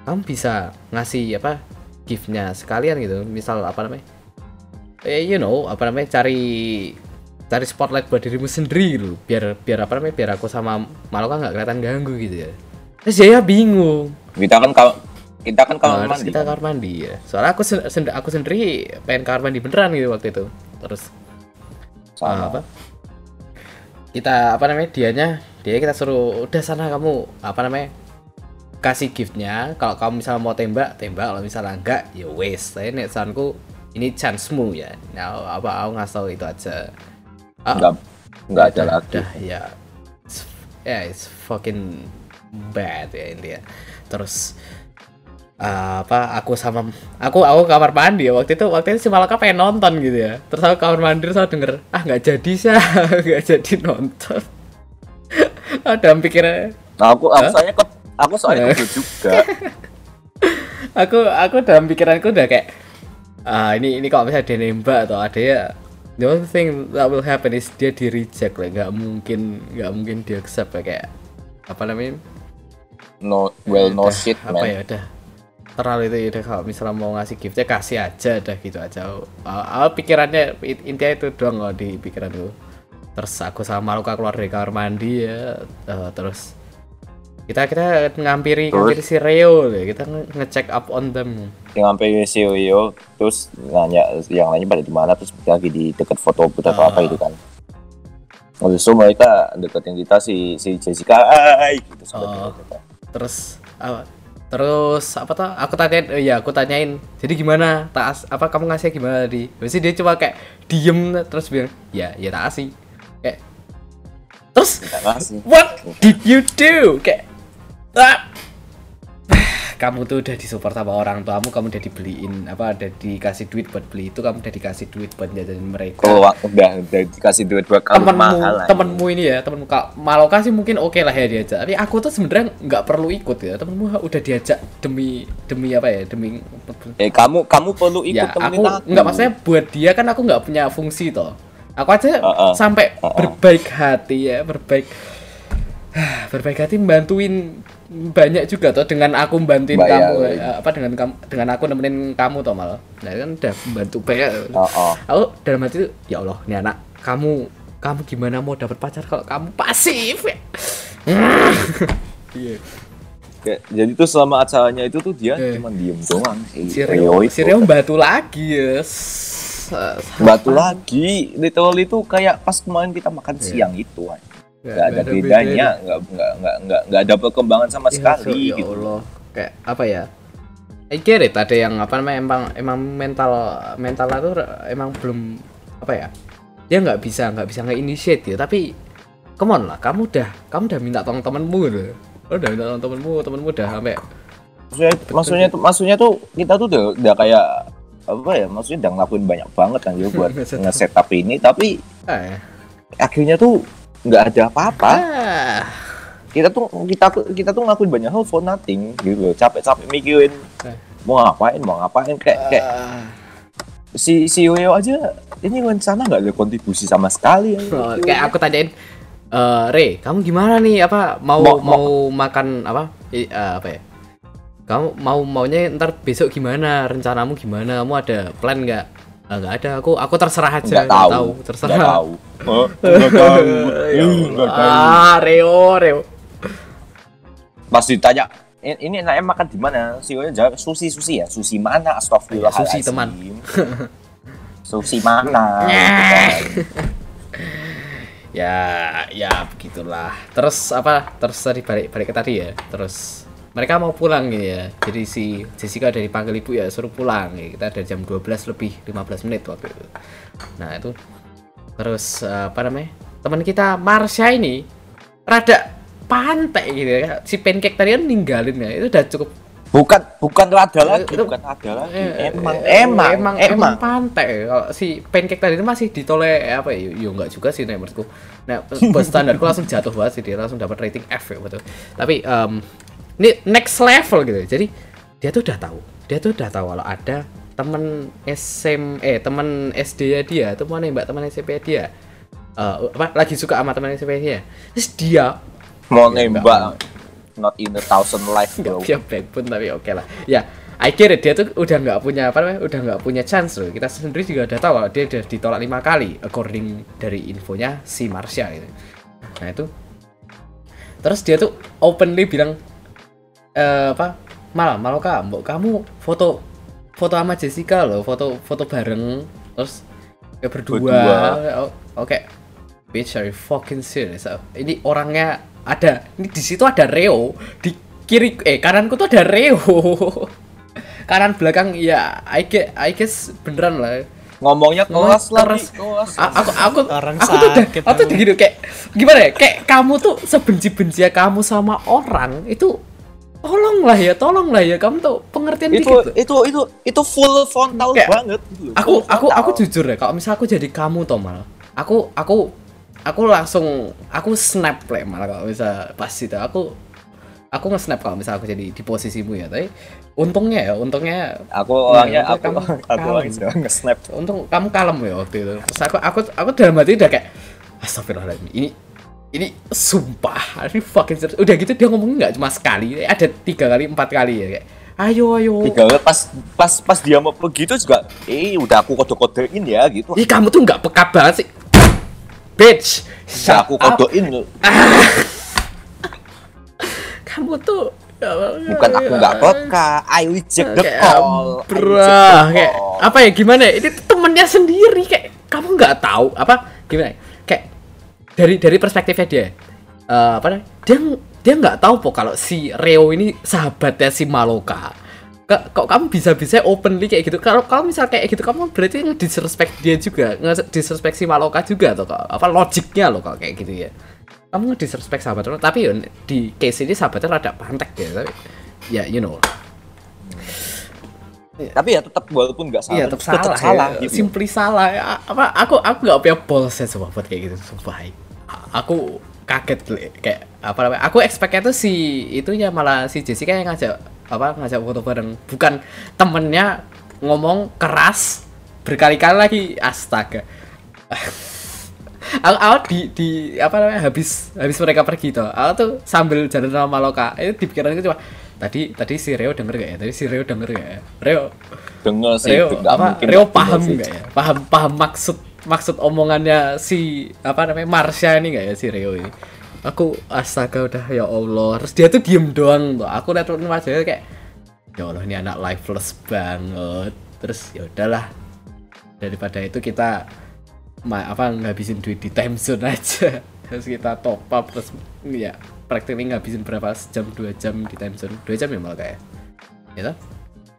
Kamu bisa ngasih apa giftnya sekalian gitu. Misal apa namanya? Eh you know apa namanya cari cari spotlight buat dirimu sendiri gitu. Biar biar apa namanya biar aku sama Maloka nggak kelihatan ganggu gitu ya. Terus dia bingung. Kita kan kalau kita kan kalau Nah, mandi. kita kan? kamar mandi ya. Soalnya aku sen- sen- aku sendiri pengen kamar mandi beneran gitu waktu itu. Terus Sama. Ah, apa? Kita apa namanya dianya dia kita suruh udah sana kamu apa namanya kasih giftnya. Kalau kamu misalnya mau tembak tembak. Kalau misalnya enggak ya wes. Saya nek saranku ini chance-mu ya. Nah apa aku ngasih tahu itu aja. Ah, Enggak enggak ada lagi. ya. Ya it's fucking bad ya intinya terus uh, apa aku sama aku aku kamar mandi ya waktu itu waktu itu si Malaka pengen nonton gitu ya. Terus aku kamar mandi terus aku denger ah nggak jadi sih nggak jadi nonton. Ada pikirnya? Nah, aku aku soalnya ke Aku soalnya kudu juga. aku aku dalam pikiranku udah kayak ah ini ini kalau misalnya dia nembak atau ada ya the only thing that will happen is dia di reject lah nggak mungkin nggak mungkin dia accept lah kayak apa namanya? No, well, no Udah, shit, apa man. ya udah terlalu itu ya kalau misalnya mau ngasih giftnya kasih aja udah gitu aja ah, ah, pikirannya in- intinya itu doang loh di pikiranku terus aku sama Luka keluar dari kamar mandi ya eh, terus kita kita ngampiri Terus? ngampiri si Reo loh kita nge- ngecek up on them Yang sampai CEO terus nanya yang lainnya pada di mana terus lagi di dekat foto booth atau Ah. apa itu kan. Lalu so mereka deketin kita si si Jessica, ay gitu sebenarnya. terus apa terus apa tuh aku tanyain oh iya aku tanyain jadi gimana? Tas apa kamu ngasih gimana di Terus dia cuma kayak diem terus bilang ya ya tak kasih kayak terus ngasih. what did you do? Kayak ah, kamu tuh udah disupport sama orang tuamu kamu udah dibeliin apa udah dikasih duit buat beli itu kamu udah dikasih duit buat jajanin mereka Kalau udah udah dikasih duit buat kamu temenmu mahal lah. temenmu ini ya temenmu kak Maloka sih mungkin oke lah ya diajak tapi aku tuh sebenarnya nggak perlu ikut ya temenmu udah diajak demi demi apa ya demi Eh kamu kamu perlu ikut ya temenin aku aku. nggak maksudnya buat dia kan aku nggak punya fungsi toh aku aja Uh-uh. sampai Uh-uh. berbaik hati ya berbaik berbaik hati bantuin banyak juga toh dengan aku bantuin Mbak, ya, kamu ya. apa dengan kamu dengan aku nemenin kamu toh malah nah kan udah membantu banyak Oh, oh. aku dalam hati itu ya Allah ini anak kamu kamu gimana mau dapat pacar kalau kamu pasif ya iya Kayak- Jadi tuh selama acaranya itu tuh dia Eh. cuma diem doang. si Rio si Rio batu lagi ya S- batu lagi literally itu kayak pas kemarin kita makan Iya. siang itu kan nggak ada bedanya nggak nggak nggak nggak nggak ada perkembangan sama sekali ya gitu. Allah. Kayak apa ya? I get it ada yang apa namanya emang emang mental mental itu emang belum apa ya? Dia nggak bisa nggak bisa nge-initiate ya tapi come on lah kamu udah kamu udah minta tolong temenmu loh Lu udah minta tolong temenmu temenmu udah sampai maksudnya maksudnya tuh maksudnya tuh kita tuh udah, udah kayak apa ya maksudnya udah ngelakuin banyak banget kan gitu buat Nge-setup. nge-setup ini. Tapi eh, akhirnya tuh nggak ada apa-apa ah, kita tuh kita tuh kita tuh ngelakuin banyak hal for nothing gitu capek-capek mikirin Eh. mau ngapain mau ngapain kayak kayak ah. si si Yoyo aja ini rencana nggak ada kontribusi sama sekali ya. Oh, kayak aku tanyain eh Re, kamu gimana nih? Apa mau Mau- mau, makan apa? I- eh, apa ya? Kamu mau maunya ntar besok gimana? Rencanamu gimana? Kamu ada plan nggak? "Ah, nggak ada. Aku aku terserah aja. nggak tahu terserah. nggak tahu Oh, nggak tahu Ya Eh, nggak tahu Ah, Reo, Reo. pas ditanya "In- ini enaknya makan di mana si Yoyo jawab sushi sushi ya sushi mana astagfirullahaladzim Sushi, teman. sushi mana Ya. Ya, ya begitulah. Terus apa? Terus tadi balik balik ke tadi ya. Terus mereka mau pulang gitu ya. Jadi si Jessica udah dipanggil ibu ya suruh pulang. Ya, kita ada jam 12 lebih 15 menit waktu itu. Nah, itu terus eh, apa namanya? Teman kita Marsha ini rada pantai gitu ya. Si pancake tadi kan ninggalin ya. Itu udah cukup bukan bukan rada lagi Itu- bukan rada lagi Eh, emang eh, emang emang emang pantai kalau si pancake tadi itu masih ditoleh apa ya yo enggak juga sih nih menurutku nah buat standarku langsung jatuh banget sih dia langsung dapat rating F ya betul tapi em, ini next level gitu. Jadi dia tuh udah tahu. Dia tuh udah tahu kalau ada temen SM eh temen SD ya dia. Tuh mau nembak temen SMP dia? Eh, apa lagi suka sama temen SMP dia? Terus dia mau Ya, nembak not in a thousand life bro. Punya backbone tapi oke lah. Ya I get it. Dia tuh udah nggak punya apa namanya udah nggak punya chance loh kita sendiri juga udah tahu kalau dia udah ditolak lima kali according dari infonya si Marsha gitu. Nah itu. Terus dia tuh openly bilang eh apa? Malah malah mbok kamu foto foto sama Jessica loh foto foto bareng terus ya berdua, Berdua. Oh, oke. Bitch are you fucking serious? Ini orangnya ada ini di situ ada Reo di kiri eh kananku tuh ada Reo. Kanan belakang ya I guess, I guess beneran lah. Ngomongnya Ngomongnya kelas lah keras. kelas A- aku aku Orang aku tuh udah sakit aku tuh gitu kayak gimana ya? Kayak kamu tuh sebenci-benci kamu sama orang itu tolonglah ya tolonglah ya kamu tuh pengertian itu dikit loh. itu itu itu full frontal Kayak, banget gitu aku Full aku frontal. aku jujur ya kalau misalnya aku jadi kamu Tomal aku aku aku langsung aku snap lah malah kalau bisa pas itu aku aku nge-snap kalau misalnya aku jadi di posisimu ya tapi untungnya ya untungnya Aku orangnya Iya, aku kamu aku kalem. orangnya nge-snap. untung kamu kalem ya waktu itu terus aku aku aku dalam hati udah kayak astagfirullahaladzim ini ini sumpah ini fucking serius. Udah gitu dia ngomongnya nggak cuma sekali ada tiga kali empat kali ya kayak ayo ayo. Tiga pas pas pas dia mau begitu juga, eh udah aku kode-kodein ya gitu. Ih kamu tuh nggak peka banget sih. Bitch shut aku kodein kamu tuh bukan aku nggak peka, I reject the call. The kayak apa ya gimana ya? Ini temennya sendiri. Kayak kamu nggak tahu. Apa? Gimana? Ya? Dari dari perspektifnya dia, eh, apa? Dia dia nggak tahu po kalau si Reo ini sahabatnya si Maloka. Kok, kok kamu bisa-bisa openly kayak gitu? Kalau kalau misal kayak gitu kamu berarti disrespect dia juga, disrespect si Maloka juga atau kok apa logiknya loh kalau kayak gitu ya? Kamu disrespect sahabat lo, tapi ya di case ini sahabatnya rada pantek ya, tapi ya you know Tapi ya tetap walaupun nggak salah, Iya tetap salah, salah ya. gitu. Simply salah. Ya, Apa aku aku nggak punya balls ya buat kayak gitu sumpah. Aku kaget kayak apa namanya? Aku expect-nya tuh si itunya malah si Jessica yang ngajak apa ngajak foto bareng. Bukan temennya ngomong keras berkali-kali lagi. Astaga. aku, aku di di apa namanya habis habis mereka pergi tuh aku tuh sambil jalan sama Maloka itu di pikiranku cuma tadi tadi si Reo denger gak ya? Tadi si Reo denger gak ya? Reo. Dengar sih, Reo apa Reo paham nggak ya? Paham paham maksud maksud omongannya si apa namanya Marsha ini nggak ya si Reo ini? Aku astaga udah ya Allah. Terus dia tuh diem doang tuh aku liat wajahnya kayak ya Allah ini anak lifeless banget. Terus ya udahlah. Daripada itu kita ma apa ngabisin duit di time zone aja. Terus kita top up terus ya practically ngabisin berapa jam dua jam di time zone. Dua jam ya malah kayak? Ya?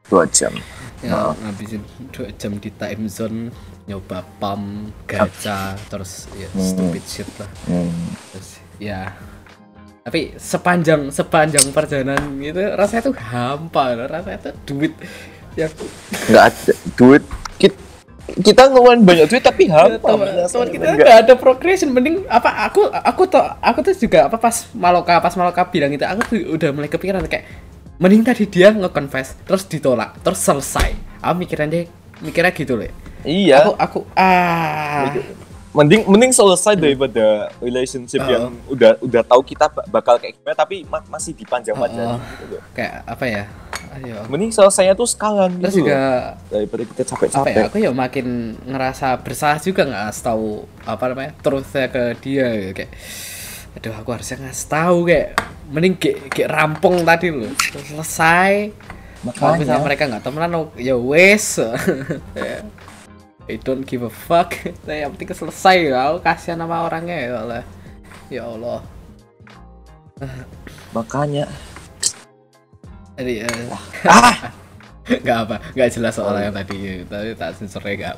Dua jam. ya ngabisin dua jam di time zone nyoba pam gacha terus ya stupid shit lah. Hmm. terus ya. Tapi sepanjang sepanjang perjalanan itu rasanya tuh hampa rasanya tuh duit yang Nggak ada duit. Kita, kita ngeluarin banyak duit tapi hampa. teman Rasanya teman kita nggak- ada progression. Mending apa aku aku tuh aku tuh juga apa pas Maloka pas Maloka bilang itu aku tuh udah mulai kepikiran kayak mending tadi dia nge-confess terus ditolak terus selesai. Aku mikirin dia mikirnya gitu loh Iya. aku aku ah mending mending selesai daripada relationship Oh. yang udah udah tahu kita ba- bakal kayak gimana tapi ma- masih dipanjang-panjang Oh. gitu loh. kayak apa ya ayo Mending selesainya tuh sekarang terus gitu juga loh. daripada kita ya capek-capek. aku ya makin ngerasa bersalah juga nggak tahu apa namanya truthnya ke dia gitu. kayak aduh aku harusnya ngasih tahu kayak mending kayak, kayak rampung tadi loh selesai kalau misalnya Makanya mereka nggak temenan oh, ya wes Ya. I don't give a fuck. Nah, yang penting selesai ya aku kasihan sama orangnya ya Allah. Ya Allah. Makanya. Jadi eh, ah! Nggak apa nggak jelas soal yang tadi. Tadi tak nggak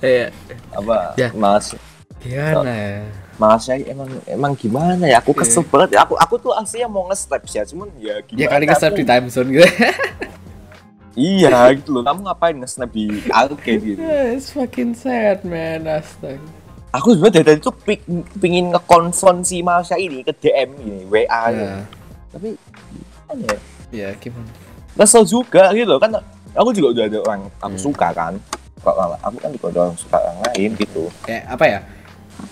ya apa Ya. mas? Gimana? Ya mas saya emang emang gimana ya? Aku kesel banget ya. Aku aku tuh aslinya mau nge-snap ya. Cuman ya gimana ya kali aku- di time zone gitu iya gitu loh. Kamu ngapain nge-snap di arcade gitu? It's fucking sad man astaga. Aku sebenarnya dari tadi tuh ping- pingin nge-confront si Marsha ini ke DM ini WA ya tapi gimana ya ya gimana kesel juga gitu loh kan aku juga udah ada orang aku Hmm. suka kan. Kok aku kan juga ada orang suka orang lain gitu. Kayak apa ya?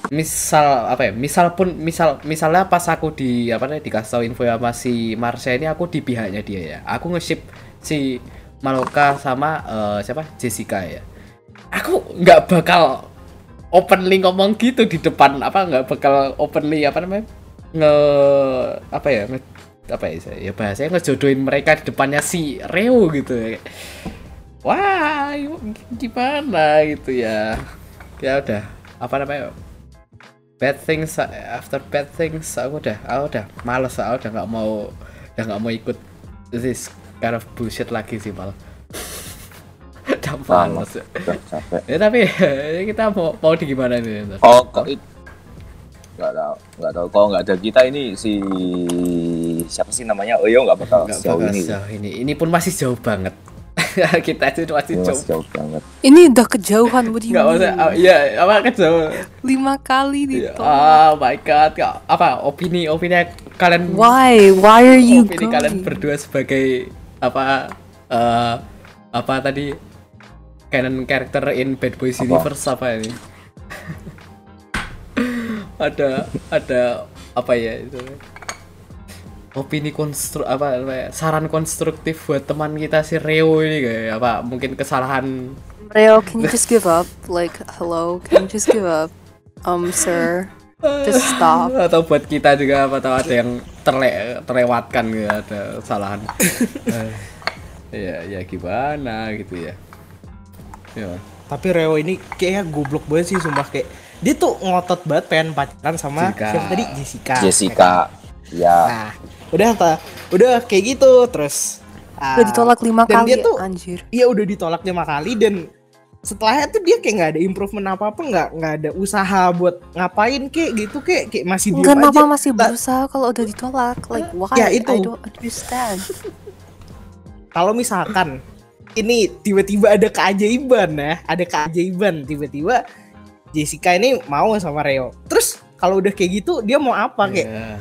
Misal apa ya? Misal pun misal misalnya pas aku di apa namanya dikasih tahu info sama si Marsha ini aku di pihaknya dia ya. Aku nge-ship si Maloka sama eh, siapa? Jessica ya. Aku nggak bakal openly ngomong gitu di depan apa nggak bakal openly apa namanya nge apa ya nge, apa ya ya bahasanya ngejodohin mereka di depannya si Reo gitu ya. Wah gimana gitu ya. Ya udah apa namanya bad things after bad things aku udah aku udah males aku udah nggak mau udah nggak mau ikut this kind of bullshit lagi sih malah udah males udah capek. Ya tapi kita mau mau di gimana nih ntar? oh kok nggak tahu nggak tahu. Kalau nggak ada kita ini si siapa sih namanya? Oyo nggak bakal nggak sejauh bakal ini. sejauh ini. Ini pun masih jauh banget. Kita itu masih Ini jauh. masih jauh banget. Ini udah kejauhan, you nggak usah ah, iya apa kejauh? Lima kali Iya. ditolak. oh my god. Apa opini opini kalian Why? Why are you opini kalian going? berdua sebagai apa eh apa tadi canon character in Bad Boys Apa? Universe apa ini ada ada apa ya itu opini konstru apa, apa ya, saran konstruktif buat teman kita si Reo ini kayak apa mungkin kesalahan Reo, can you just give up? Like, hello, can you just give up? Um, sir, just stop. atau buat kita juga apa tahu ada yang terle terlewatkan gitu ada kesalahan ya ya gimana gitu ya. Ya Tapi Reo ini kayaknya goblok banget sih sumpah. Kayak dia tuh ngotot banget pengen pacaran sama Jessica. siapa tadi? Jessica. Jessica, ya. Nah, udah ta, udah kayak gitu terus ah, Udah ditolak lima dan kali, dia tuh anjir. Iya udah ditolak lima kali dan setelahnya tuh dia kayak nggak ada improvement apa apa nggak nggak ada usaha buat ngapain kayak gitu kayak kayak masih diem Kenapa aja masih Lah, berusaha kalau udah ditolak? Like, why? Ya, itu. I don't understand. kalau misalkan ini tiba-tiba ada keajaiban ya ada keajaiban tiba-tiba Jessica ini mau sama Reo terus kalau udah kayak gitu dia mau apa kayak ya,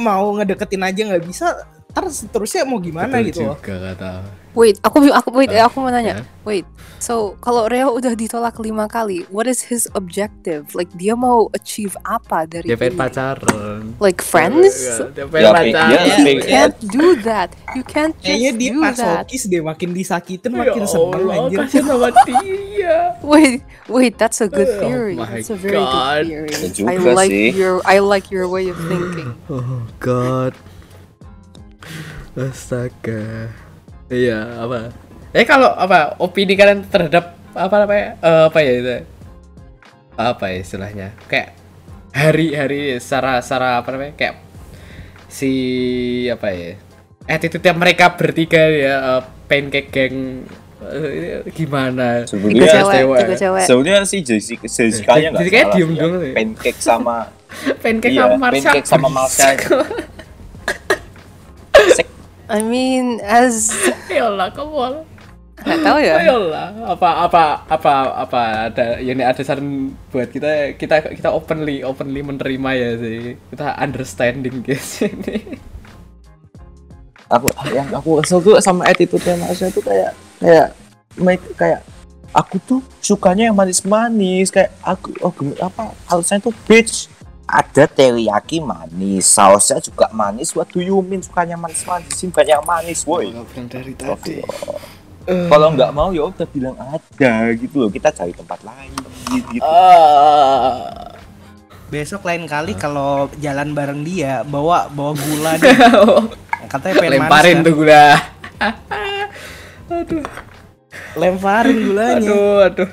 mau ngedeketin aja nggak bisa terus terusnya mau gimana betul gitu loh juga kata Wait, aku aku wait, Ah, aku mau nanya. ya. Wait, so kalau Reo udah ditolak lima kali, what is his objective? Like dia mau achieve apa dari dia pengen ini? pacaran Like friends? Ya, dia Ya, pengen pengen- pacaran dia You can't do that. You can't kayaknya just dia do that. masokis deh makin disakitin Ya makin seneng Allah, anjir kasihan sama dia Wait, wait, that's a good Oh theory. my that's a very God. good theory. Ya I like sih. your I like your way of thinking. Oh god. Astaga. Iya, apa? Eh kalau apa opini kalian terhadap apa namanya? Eh, apa ya itu? Apa ya istilahnya? Kayak hari-hari secara secara apa namanya? Kayak si apa ya? Attitude mereka bertiga ya eh, pancake gang eh, gimana? Sebenarnya cewek, cewek. sebenarnya si Jessica Jessica-nya nggak Jessica-nya salah diem sih, dong ya. Pancake sama pancake Iya, sama Marsha. pancake sama Marsha. I mean, as Ya Allah, kamu nggak tahu ya. Ayolah, apa apa apa apa ada ya ini ada saran buat kita kita kita openly openly menerima ya sih. Kita understanding guys ini. Aku yang aku kesel tuh sama attitude-nya Marsha tuh kayak kayak mereka kayak aku tuh sukanya yang manis-manis kayak aku oh apa alasannya tuh bitch ada teriyaki manis sausnya juga manis. What do you mean sukanya manis-manis sih banyak manis woi. Dari Oke. kalau nggak mau ya udah bilang ada gitu loh. Kita cari tempat lain gitu. Ah. besok lain kali kalau jalan bareng dia bawa bawa gula deh. Katanya pengen lemparin manis tuh gula. Kan. lemparin gulanya. Aduh aduh.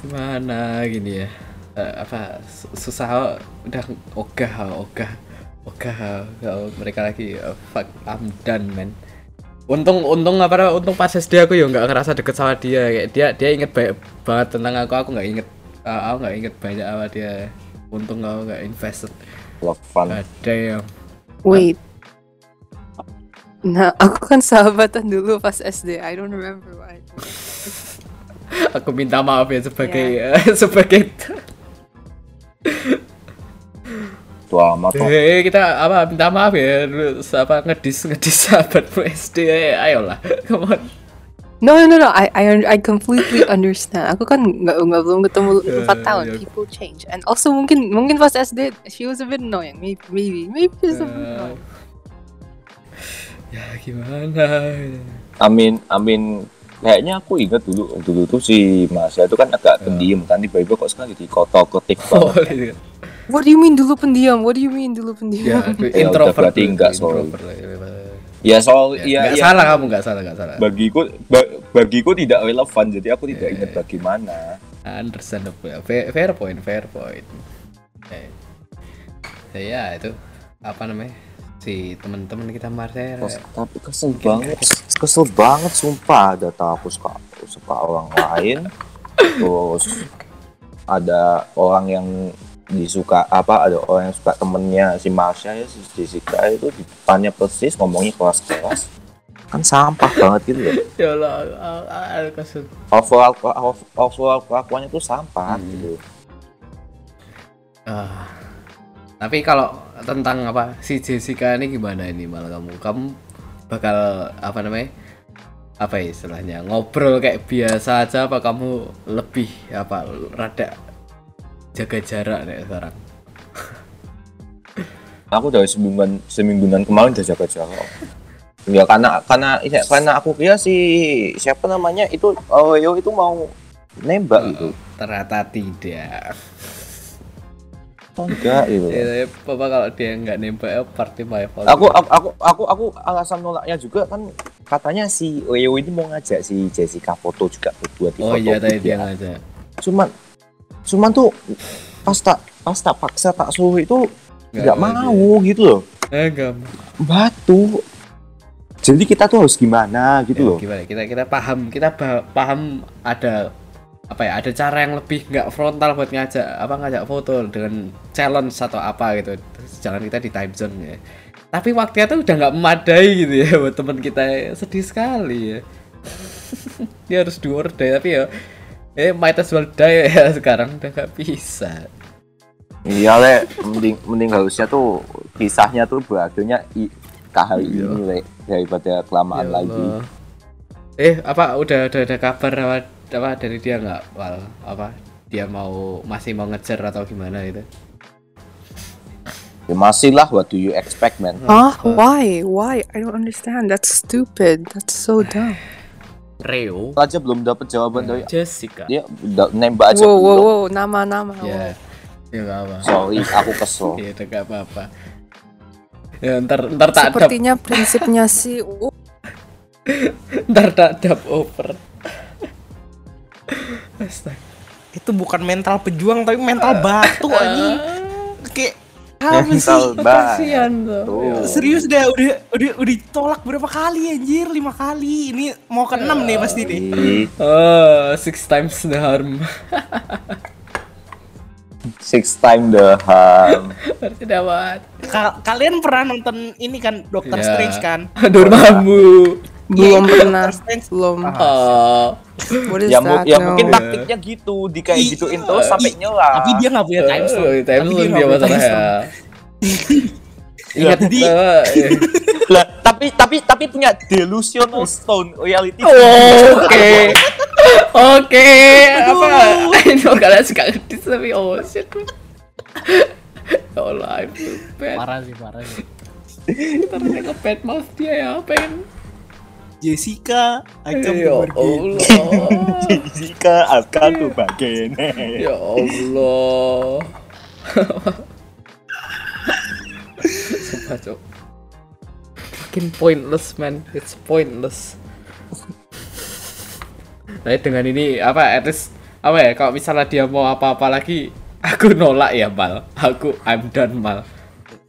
Gimana gini ya Eh, apa su- susah udah ogah ogah ogah kalau mereka lagi eh, fuck I'm done man. Untung untung apa untung pas SD aku ya nggak ngerasa deket sama dia. Kayak dia dia inget banyak banget tentang aku. Aku nggak inget eh, aku nggak inget banyak apa dia. Untung aku nggak invested. Love fun. Ada yang Wait. Nah, aku kan sahabatan dulu pas SD. I don't remember why. aku minta maaf ya sebagai eh, sebagai tua amat kok. Eh, kita apa minta maaf ya dulu apa ngedis ngedis sahabatmu SD ayolah come on No, no, no. I, I, I completely understand. Aku kan nggak nggak belum ketemu Ya, empat tahun. ya. People change. And also mungkin mungkin pas SD she was a bit annoying. Maybe maybe maybe she's a bit Eh, annoying. ya gimana Amin Amin kayaknya aku ingat dulu dulu tuh si Masya itu kan agak pendiam kan tiba-tiba kok sekarang jadi kotor ketik oh, banget gitu. What do you mean dulu pendiam? What do you mean dulu pendiam? ya aduh, Ya, introvert berarti enggak, sorry. introvert lah, ya, ya. ya soal Ya, ya, ya, salah kamu nggak salah nggak salah bagiku ba- bagiku tidak relevan jadi aku tidak Ya, ingat ya. bagaimana understandable fair, fair point fair point Eh. ya itu apa namanya si teman-teman kita Marcel tapi kesel banget. kesel. Banget sumpah. Ada tahu aku suka suka orang lain. Terus ada orang yang disuka apa ada orang yang suka temennya si Marsha ya si Jessica itu di depannya persis ngomongnya keras-keras. Kan sampah banget gitu ya. Ya Allah ah, ah, ah, kesel. overall over- overall kelakuannya tuh sampah Hmm. gitu. Ah. tapi kalau tentang apa si Jessica ini gimana ini malah kamu? Kamu bakal apa namanya apa ya istilahnya ngobrol kayak biasa aja apa kamu lebih apa rada jaga jarak nih sekarang? Aku dari semingguan semingguan kemarin udah jaga jarak. Ya karena karena ya, karena aku kira si siapa namanya itu oh yo itu mau nembak gitu. ternyata tidak enggak gitu ya, papa kalau dia nggak nembak party my fault aku aku aku aku aku alasan nolaknya juga kan katanya si Leo ini mau ngajak si Jessica foto juga berdua di oh foto iya tadi dia ngajak. Cuman cuman tuh pas tak pas tak paksa tak suruh itu nggak mau gitu loh. Eh enggak batu. Jadi kita tuh harus gimana gitu Ya, loh. gimana? Kita kita paham kita paham ada apa ya ada cara yang lebih nggak frontal buat ngajak apa ngajak foto dengan challenge atau apa gitu. Terus jangan kita di time zone ya. Tapi waktunya tuh udah nggak memadai gitu ya buat teman kita sedih sekali ya. Dia harus do or die tapi ya eh might as well die ya sekarang udah nggak bisa. Iya le mending mending harusnya tuh. Kisahnya tuh berakhirnya i ke hari Iya. ini le daripada kelamaan Ya lagi. Eh apa udah udah ada kabar apa, apa dari dia nggak wal apa dia mau masih mau ngejar atau gimana itu ya masih lah what do you expect man Huh? Why? Why? I don't understand. That's stupid. That's so dumb. Reo aja belum dapet jawaban dari Jessica dia udah nembak aja Wow, wow, wow. Nama-nama. ya ya nggak apa sorry aku kesel ya udah nggak apa-apa ya ntar ntar tak Sepertinya prinsipnya si uh, ntar tak dap over Astaga. Itu bukan mental pejuang tapi mental batu anjing. Kayak apa sih? kasihan tuh. Serius dah udah udah udah ditolak berapa kali anjir? Lima kali. Ini mau ke enam nih pasti nih. Ih, oh six times the harm six time the harm berarti dapat Ka- kalian pernah nonton ini kan Doctor Ya. Strange kan? Dormammu belum Iya, pernah. Belum. oh What is ya, mu- that? ya No. mungkin taktiknya gitu di kayak Ih, gituin terus sampai nyela Tapi dia nggak punya time stone. Oh, time Tapi zone nggak dia punya masalah time ya stone. ingat tuh, ya. lah tapi tapi tapi punya delusional stone reality Oke. Oke. Apa? I know kalian suka ngedis tapi oh shit. Ya I feel bad. Parah sih, parah sih. Ternyata ke bad mouth dia ya, pengen. Jessica akan Ya. Allah. akan tuh bagian Ya Allah. Sumpah, Cok. Fucking pointless, man. It's pointless. Nah, dengan ini apa at least apa ya kalau misalnya dia mau apa-apa lagi aku nolak ya mal aku I'm done mal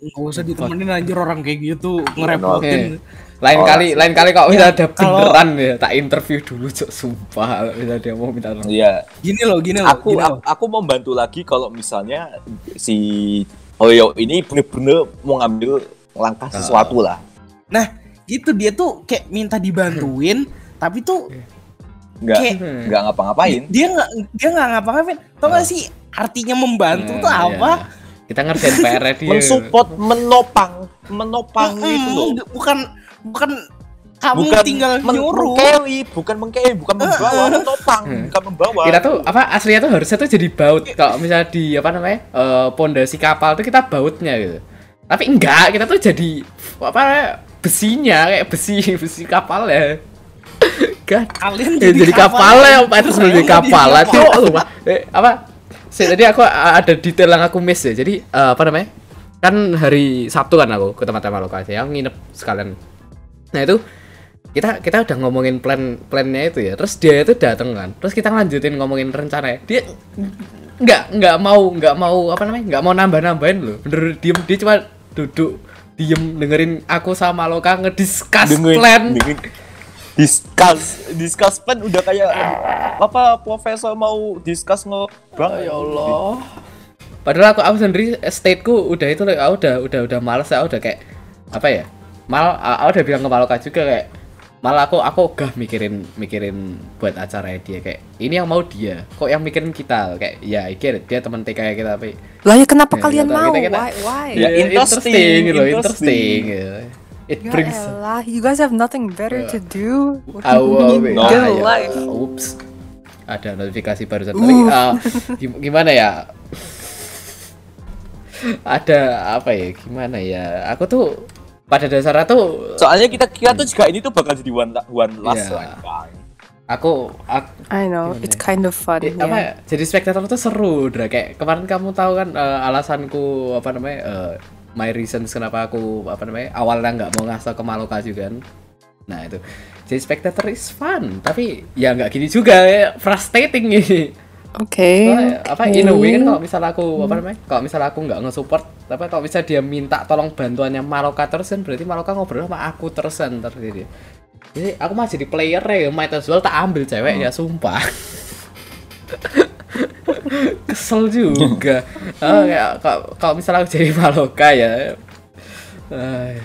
Nggak usah ditemenin anjir orang kayak gitu ngerepotin. Lain Oh, kali lain kali kalau misalnya ada kalau- beneran ya tak interview dulu cok sumpah kalau misalnya dia mau minta tolong Iya, Gini loh, gini loh. aku gini loh. aku, aku mau bantu lagi kalau misalnya si Oyo ini bener-bener mau ngambil langkah sesuatu lah. Nah, gitu dia tuh kayak minta dibantuin, tapi tuh Nggak Kayak- nggak ngapa-ngapain. dia nggak dia nggak ngapa-ngapain. Tau gak sih artinya membantu tuh Nah, apa? iya. kita ngerjain PR dia Mensupport, menopang, menopang gitu loh. bukan bukan kamu Bukan tinggal men- nyuruh. bukan mengcarry, bukan membawa, menopang, Hmm. bukan membawa. kita tuh apa aslinya tuh harusnya tuh jadi baut kalau misalnya di apa namanya eh, pondasi kapal tuh kita bautnya gitu. Tapi enggak kita tuh jadi apa namanya, besinya kayak besi besi kapal ya. Kan? Kalian Eh, jadi kapal ya apa itu mau kapal. jadi itu sumpah. eh, apa sih tadi aku ada detail yang aku miss ya. Jadi eh, apa namanya kan hari Sabtu kan aku ke tempat-tempat lokasi yang nginep sekalian nah itu kita kita udah ngomongin plan plannya itu ya. Terus dia itu dateng kan. Terus kita lanjutin ngomongin rencana. Dia nggak nggak mau nggak mau apa namanya nggak mau nambah nambahin loh. Bener diem dia cuma duduk diem dengerin aku sama Loka ngediscuss Dengerin- plan. dengerin- discuss discuss plan udah kayak apa profesor mau discuss ngebang ya Allah. Padahal aku aku sendiri stateku udah itu aku udah udah udah males aku udah kayak apa ya mal aku udah bilang ke Maloka juga kayak malah aku aku gak mikirin mikirin buat acara dia kayak ini yang mau dia kok yang mikirin kita kayak ya I get it, dia teman TK ya kita tapi Lah ya kenapa Ya, kalian kita- mau? kita- kita- Why? Why? Ya, interesting, interesting, gitu interesting. interesting gitu. it Ya brings elah, you guys have nothing better to do. What do you mean no. good ah, ya. life? Ups. Ada notifikasi barusan. Tapi ah, gim- gimana ya? Ada apa ya? Gimana ya? Aku tuh pada dasarnya tuh Soalnya kita kira tuh juga ini tuh bakal jadi one, one last Iya. one kan. aku, aku I know, Gimana it's ya? kind of fun. Eh, apa yeah. ya, jadi spektator tuh seru Dra. kayak kemarin kamu tahu kan eh, alasanku apa namanya eh, my reasons kenapa aku apa namanya awalnya nggak mau ngasih ke Maloka juga kan nah itu jadi spectator is fun tapi ya nggak gini juga ya, frustrating ini Okay. Soalnya, apa in a way kan okay. kalau misal aku apa namanya kalau misal aku nggak nge-support tapi kalau bisa dia minta tolong bantuannya Maloka terus kan berarti Maloka ngobrol sama aku terus kan dia jadi aku mah jadi player ya might as well tak ambil cewek ya sumpah kesel juga oh, kayak kalau kalau misalnya aku jadi Maloka ya eh,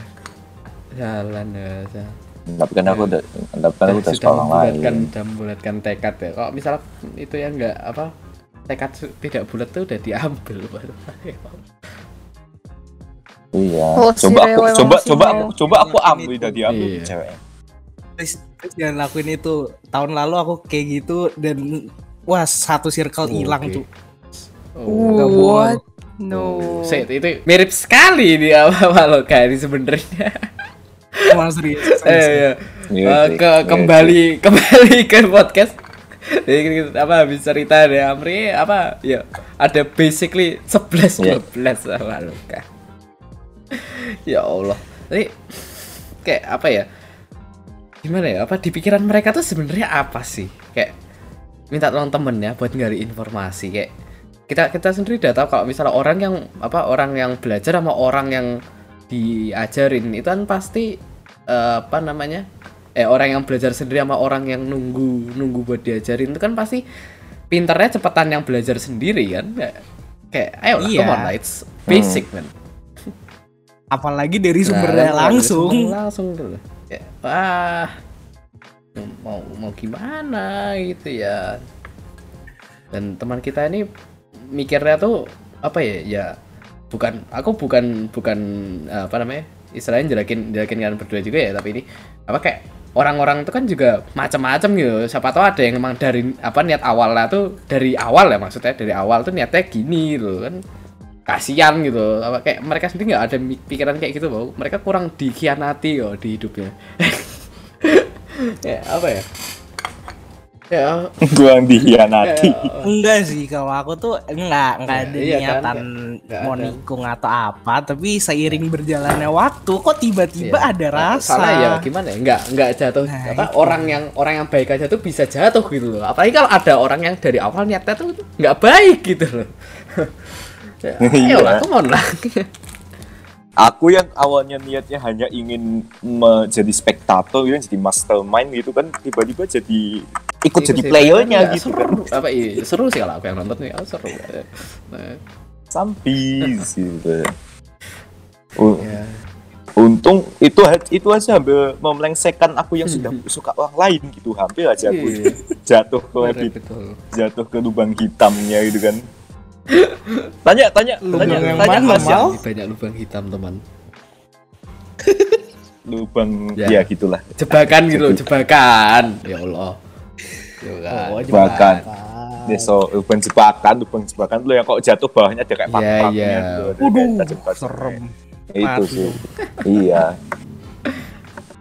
jalan ya jalan. Tapi kan aku udah, tapi kan aku udah membulatkan lain. sudah membulatkan tekad ya kalau misalnya itu yang enggak apa tekad tidak bulat tuh udah diambil baru Iya. Oh, si Coba aku, coba, coba, aku, coba aku ambil udah diambil Iya. cewek. Please, please jangan lakuin itu. Tahun lalu aku kayak gitu dan wah satu circle hilang Oke. tuh. oh. What? No. Set, itu mirip sekali di awal awal kayak sebenarnya Mas serius. eh, iya. Iya Eh, ke iya kembali kembali ke podcast Jadi kita- apa habis cerita dari Amri apa ya ada basically 11 Iya. 12 sama Luka. ya Allah. Jadi kayak apa ya? Gimana ya? Apa di pikiran mereka tuh sebenarnya apa sih? Kayak minta tolong temen ya buat gali informasi kayak kita kita sendiri udah tahu kalau misalnya orang yang apa orang yang belajar sama orang yang diajarin itu kan pasti eh, apa namanya eh orang yang belajar sendiri sama orang yang nunggu nunggu buat diajarin itu kan pasti pinternya cepetan yang belajar sendiri kan kayak ayo Iya. come on lah it's basic man. Apalagi dari Nah, sumbernya kalau langsung. sumber langsung kayak wah mau mau gimana? Gitu ya. Dan teman kita ini mikirnya tuh apa ya ya bukan aku bukan bukan apa namanya istilahnya jelekin jelekin kalian berdua juga ya tapi ini apa kayak orang-orang itu kan juga macam-macam gitu. Siapa tahu ada yang memang dari apa niat awalnya tuh dari awal ya maksudnya dari awal tuh niatnya gini loh kan. Kasihan gitu. Apa kayak mereka sendiri nggak ada pikiran kayak gitu bau. Mereka kurang dikhianati yo di hidupnya. Ya apa ya ya Gua yang dikhianati. ya, Enggak sih kalau aku tuh enggak enggak Ya, ada iya kan, niatan nggak- nggak mau nikung atau apa tapi seiring berjalannya waktu kok tiba-tiba Iya. ada rasa Salah ya gimana ya? Nggak nggak jatuh Nah, apa itu. orang yang orang yang baik aja tuh bisa jatuh gitu loh. Apalagi kalau ada orang yang dari awal niatnya tuh nggak baik gitu loh. ya, ayo lah, Iya. come on lah. Aku yang awalnya niatnya hanya ingin menjadi spektator, gitu, jadi mastermind gitu kan, tiba-tiba jadi ikut jadi playernya Nggak, gitu kan. seru. Apa iya, seru sih kalau aku yang nonton nih. Oh, seru. Nah, Sampis gitu. U- ya. Untung itu itu aja hampir memelengsekkan aku yang sudah suka orang lain gitu, hampir aja aku Iya. jatuh ke betul. jatuh ke lubang hitamnya gitu kan. Tanya, tanya, Lubang tanya, yang tanya mana, ya. Ini banyak lubang hitam teman. Lubang, Ya. ya gitulah. Jebakan gitu, jebakan. Ya Allah. Jebakan. Oh, Jebakan. Ya, so lubang jebakan, lubang jebakan lu yang kok jatuh bawahnya ada kayak Iya, paknya iya. gitu, Waduh, kayak tajam-tajam. serem. itu Mati sih iya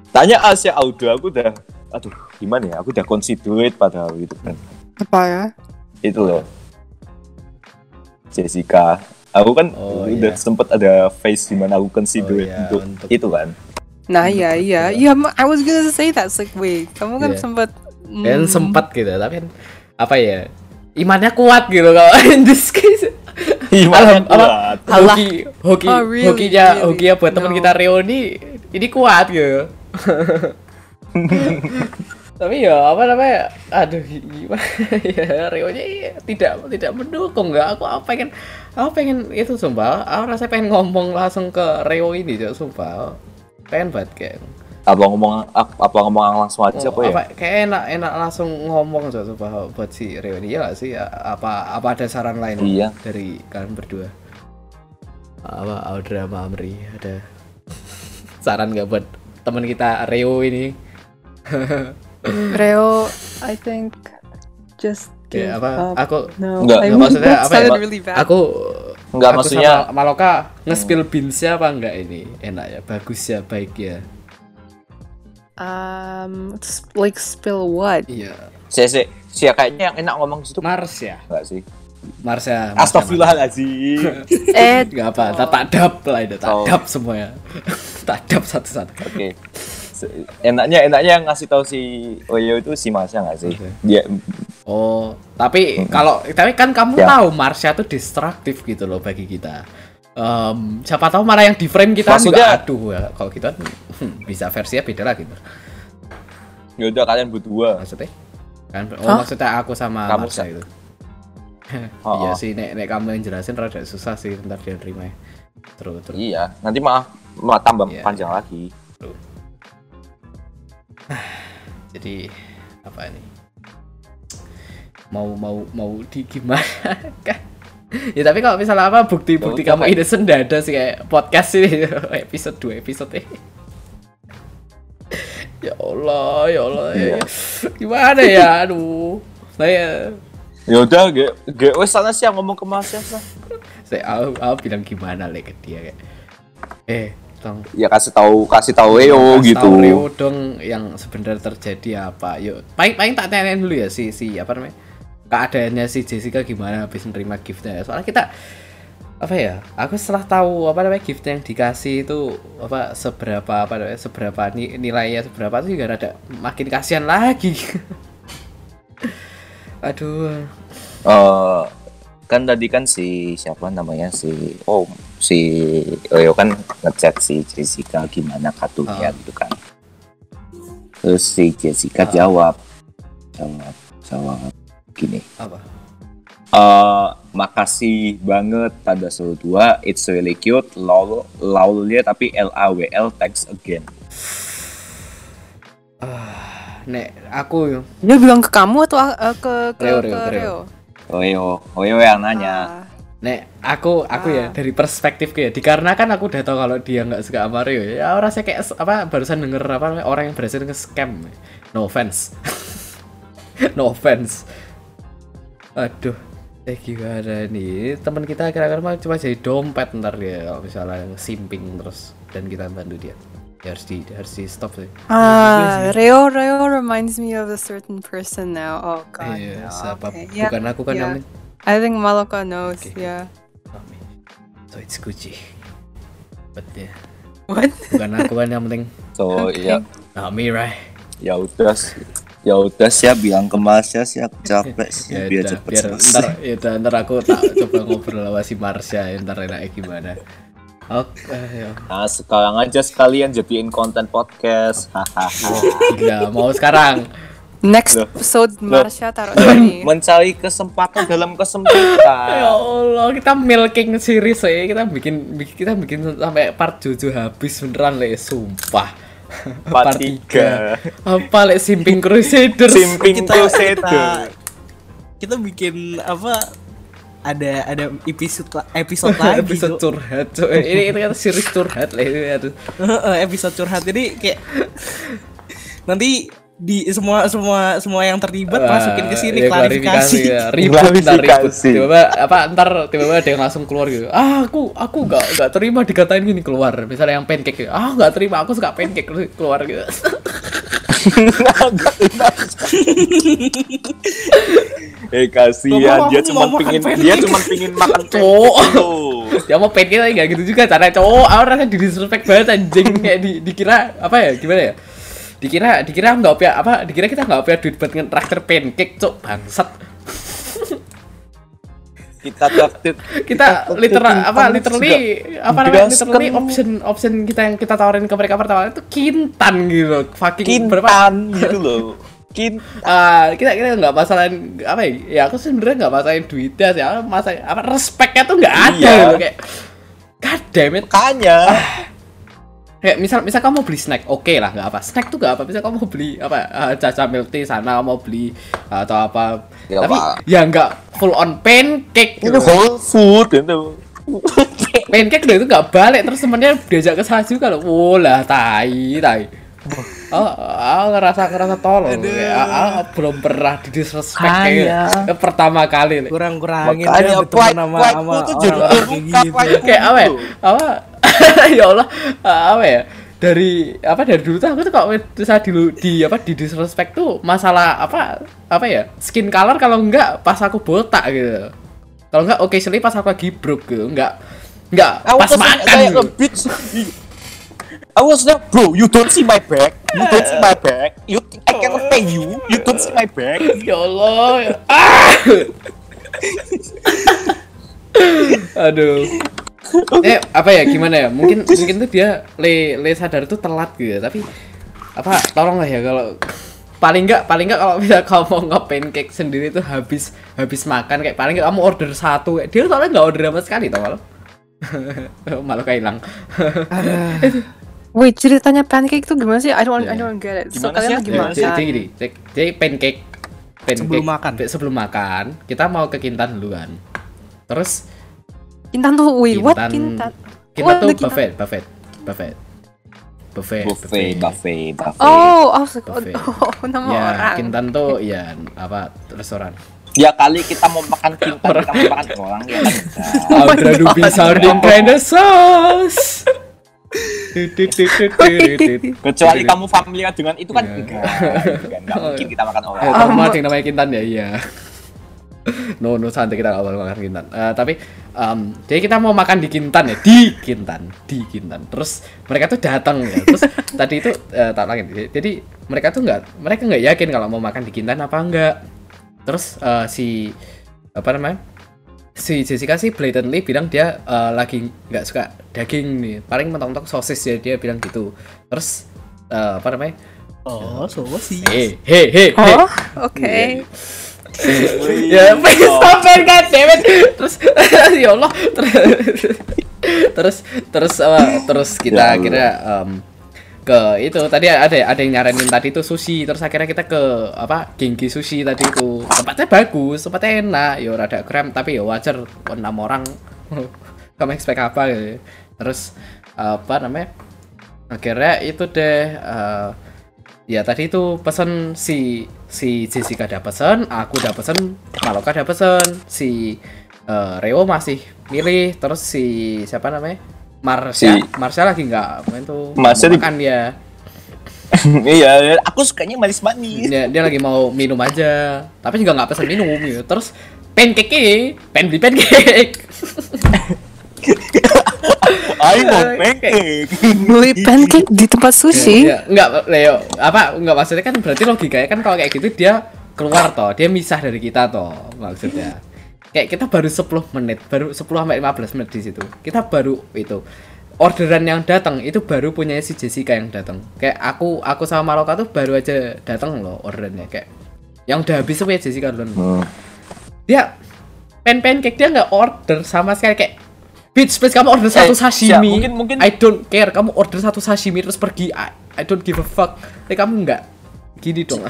tanya Asia Audio aku udah aduh gimana ya aku udah considerate padahal gitu kan Apa ya? itu loh Jessica aku kan Oh, udah iya. sempet ada face di mana aku considerate Oh, iya, untuk untuk- itu kan Nah, iya, iya. Iya, I was gonna say that. Like, wait, kamu kan Iya. Sempat kan mm, sempat gitu tapi kan apa ya imannya kuat gitu kalau in this case apa, kuat Allah. hoki hoki Oh, really? hokinya Really? hokinya buat teman No. kita Reo ini ini kuat gitu tapi ya apa namanya aduh gimana ya Reo nya tidak tidak mendukung nggak aku aku pengen aku pengen itu sumpah aku rasa pengen ngomong langsung ke Reo ini cok sumpah pengen banget kayak apa ngomong apa ngomong langsung aja Oh, apa ya? apa kayak enak enak langsung ngomong coba coba buat si Rio ini ya nggak sih? Apa apa ada saran lain Iya. dari kalian berdua? Apa Audra sama Amri? Ada saran nggak buat teman kita Rio ini? Reo, I think just give kayak apa? up. aku No, Enggak, I enggak, maksudnya apa ya, really bad. aku Enggak, aku maksudnya- sama Maloka nge-spill beansnya apa enggak ini? Enak ya bagus ya baik ya um, like spill what? iya si si si kayaknya yang enak ngomong situ Mars ya enggak sih Mars ya ya, Mars. Astagfirullahaladzim Eh, nggak apa tak tak dap lah itu tak Oh. semuanya tak dap satu-satu Oke. Se- Enaknya enaknya yang ngasih tahu si Oyo itu si Masya nggak sih? Oke. Dia Oh, tapi kalau tapi kan kamu Ya. tahu Marsha tuh destruktif gitu loh bagi kita. Em, siapa tahu malah yang di frame kita Maksudnya- juga aduh ya. Kalau kita hmm, bisa versinya beda lagi. Bro. ya udah kalian berdua. Maksudnya? Kan oh Hah? maksudnya aku sama Kamu Marsha sa- itu. Oh, Iya oh. sih, nek, nek kamu yang jelasin rada susah sih ntar dia terima ya. Terus terus. Iya, nanti malah malah tambah Iya. panjang lagi. Jadi apa ini? Mau mau mau di gimana kan? Ya tapi kalau misalnya apa bukti-bukti Ya kamu innocent nggak ada sih kayak podcast ini episode 2 episode ini. ya Allah, ya Allah. ya- Iya. ya. Gimana ya? Aduh. Saya Ya udah, ge ge wes sana sih yang ngomong ke Masya sah. saya aku, aku bilang gimana le ke dia kayak eh tong Ya kasih tahu kasih tahu Eo kasih gitu. tahu Rio dong yang sebenarnya terjadi apa yuk paling paling tak tanyain dulu ya si si apa namanya keadaannya si Jessica gimana habis nerima giftnya soalnya kita apa ya aku setelah tahu apa namanya gift yang dikasih itu apa seberapa apa namanya seberapa ni- nilainya seberapa itu juga rada makin kasihan lagi aduh Eh, kan tadi kan si siapa namanya si oh si Oyo kan ngechat si Jessica gimana kartunya Ah. gitu kan. Terus si Jessica Ah. jawab jawab jawab gini. apa? Eh, makasih banget tanda seru dua it's really cute. Lol lolnya tapi L A W L thanks again. Nek aku dia bilang ke kamu atau uh, ke ke, Reo, ke Reo, Reo. Reo? Oyo Oyo yang nanya. Ah, Nek aku aku ya Ah. dari perspektifku ya dikarenakan aku udah tahu kalau dia nggak suka sama Rio ya. Rasanya kayak apa barusan denger apa orang yang berhasil nge-scam. No offense. No offense aduh eh gimana nih teman kita kira-kira mah cuma jadi dompet ntar dia kalau misalnya simping terus dan kita bantu dia ya harus di harus di stop sih Ah, Reo Reo reminds me of a certain person now. Oh God. Iya, no. siapa Okay. Yeah, bukan aku kan yeah. namanya I think Maloka knows. Okay. Yeah. So it's Gucci but yeah What? bukan aku kan yang penting so Okay. ya Nami right ya udah sih. Ya udah sih ya bilang ke Masya sih aku capek sih ya biar cepet biar ntar selesai ya udah, ntar aku tak coba ngobrol sama si Marsha ya, ntar enaknya gimana. Oke ya. nah sekarang aja sekalian jadiin konten podcast. Hahaha. Gila mau sekarang? Next Loh. episode. Marsha taruh sini. mencari kesempatan dalam ya kesempitan Allah kita milking series ya. Kita bikin bikin- kita bikin sampai part Jojo habis beneran le sumpah Part tiga. apa le simping crusaders simping kita, crusader. kita, kita bikin apa? Ada ada episode episode lagi episode Cuk. curhat ini ini kan series curhat lah ini aduh. Episode curhat. Jadi kayak nanti di semua semua semua yang terlibat Wah, masukin ke sini ya, klarifikasi. ya. ribut ntar ribut Klarifikasi. tiba-tiba apa ntar tiba-tiba ada yang langsung keluar gitu ah aku aku nggak nggak terima dikatain gini keluar misalnya yang pancake gitu. ah nggak terima aku suka pancake keluar gitu eh kasihan dia cuma pingin dia cuma pingin makan Cowok. ya mau pancake tapi nggak gitu juga cara cowok aku rasanya di disrespect banget anjing kayak di, dikira apa ya gimana ya dikira dikira nggak punya apa dikira kita nggak punya duit buat ngetraktir pancake cok bangsat. Kita traktir. Kita literal apa literally apa namanya literally option option kita yang kita tawarin ke mereka pertama itu kintan gitu fucking berapa? Kintan gitu loh. Kin Ah, kita kita nggak masalahin apa ya ya aku sebenarnya nggak masalahin duitnya sih masalah apa respectnya tuh nggak ada Iya. gitu kayak god damn it. Makanya kayak misal misal kamu beli snack oke lah nggak apa snack tuh nggak apa misal kamu mau beli apa uh, caca milk tea sana mau beli uh, atau apa Ya, tapi Pak. ya nggak full on pancake Itu gitu. whole food gitu. pancake udah itu nggak balik terus temennya diajak ke sana juga loh wah lah tai tai Oh, oh, ngerasa ngerasa tolol kayak, ah, ah, belum pernah di disrespect kayak Kaya. eh, pertama kali nih. kurang-kurangin Makanya ya berteman sama sama ku tuh jadi orang-orang kayak gitu. kayak apa ya apa ya Allah. Ah, apa ya? Dari apa dari dulu tuh aku tuh kalau bisa di, di apa di disrespect tuh masalah apa apa ya? Skin color kalau enggak pas aku botak gitu. Kalau enggak oke sekali pas aku lagi broke gitu enggak enggak Aku pas makan kayak gitu. nge-beat. I was like, bro, you don't see my back, you don't see my back, you I can pay you, you don't see my back. ya Allah. Ah! Aduh eh apa ya gimana ya mungkin mungkin tuh dia le le sadar tuh telat gitu ya, tapi apa tolong lah ya kalau paling enggak paling enggak kalau bisa kamu mau nge-pancake sendiri tuh habis habis makan kayak paling enggak kamu order satu kayak dia soalnya nggak order sama sekali tau malu malu kayak hilang Wait, ceritanya pancake tuh gimana sih? I don't, I Yeah. don't get it. So Gimana kalian sih, lagi Gimana jadi, makan. jadi gini jadi, jadi pancake pancake Sebelum makan. sebelum makan kita mau ke Kintan dulu kan terus Kintan tuh, wait, what Kintan- kintan? tuh Kintan? buffet buffet buffet buffet Buffet, buffet, buffet. Oh, I was like, oh, Buffet. oh, nama ya orang. Kintan tuh ya apa restoran Ya kali kita mau makan kintan, kita mau makan orang ya kan. Oh Audra God. Dubi Sardin kinda sauce Kecuali kamu familiar dengan itu kan Iya. enggak, enggak, enggak mungkin kita makan orang. Eh, kamu ada yang namanya Kintan ya iya no no santai kita nggak boleh makan Kintan Eh, tapi em, jadi kita mau makan di Kintan ya di Kintan di Kintan. Terus mereka tuh datang ya. Terus tadi itu eh, tak lagi. Jadi mereka tuh nggak mereka nggak yakin kalau mau makan di Kintan apa enggak terus eh, si apa namanya si Jessica sih blatantly bilang dia eh, lagi nggak suka daging nih. Paling mentok-mentok sosis ya dia bilang gitu. Terus eh, apa namanya? Oh so sih hei hei hei hei. Oh, oke. Ya please it god damn it terus ya Allah. Terus terus terus apa terus kita Ya em, ke itu. Tadi ada ada yang nyaranin tadi itu sushi. Terus akhirnya kita ke apa Genki sushi tadi itu. Tempatnya bagus tempatnya enak. Ya rada krem tapi ya wajar enam orang. Kamu expect apa gitu terus apa namanya? Akhirnya itu deh eh, ya tadi itu pesen si si Jessica ada pesen aku udah pesen Maloka ada pesen si eh, Reo masih milih terus si siapa namanya? Marsha Si- Marsha lagi nggak? Main tuh Marsha mau di- makan dia. Iya, aku sukanya manis-manis. dia, dia lagi mau minum aja tapi juga nggak pesen minum gitu. Terus pancake pengen beli pancake I want pancake. Beli pancake di tempat sushi? Ya, enggak Leo apa enggak maksudnya kan berarti logikanya kan kalau kayak gitu dia keluar toh dia misah dari kita toh maksudnya. Kayak kita baru 10 menit baru 10 sampai 15 menit di situ. Kita baru itu orderan yang datang itu baru punya si Jessica yang datang. Kayak aku aku sama Maroka tuh baru aja datang loh orderannya kayak yang udah habis tuh punya Jessica duluan. Hmm. dia pen pancake dia nggak order sama sekali. Kayak Bitch, please kamu order satu Eh, sashimi. siap, mungkin- mungkin- I don't care. Kamu order satu sashimi terus pergi. I, I don't give a fuck. Tapi kamu nggak gini dong.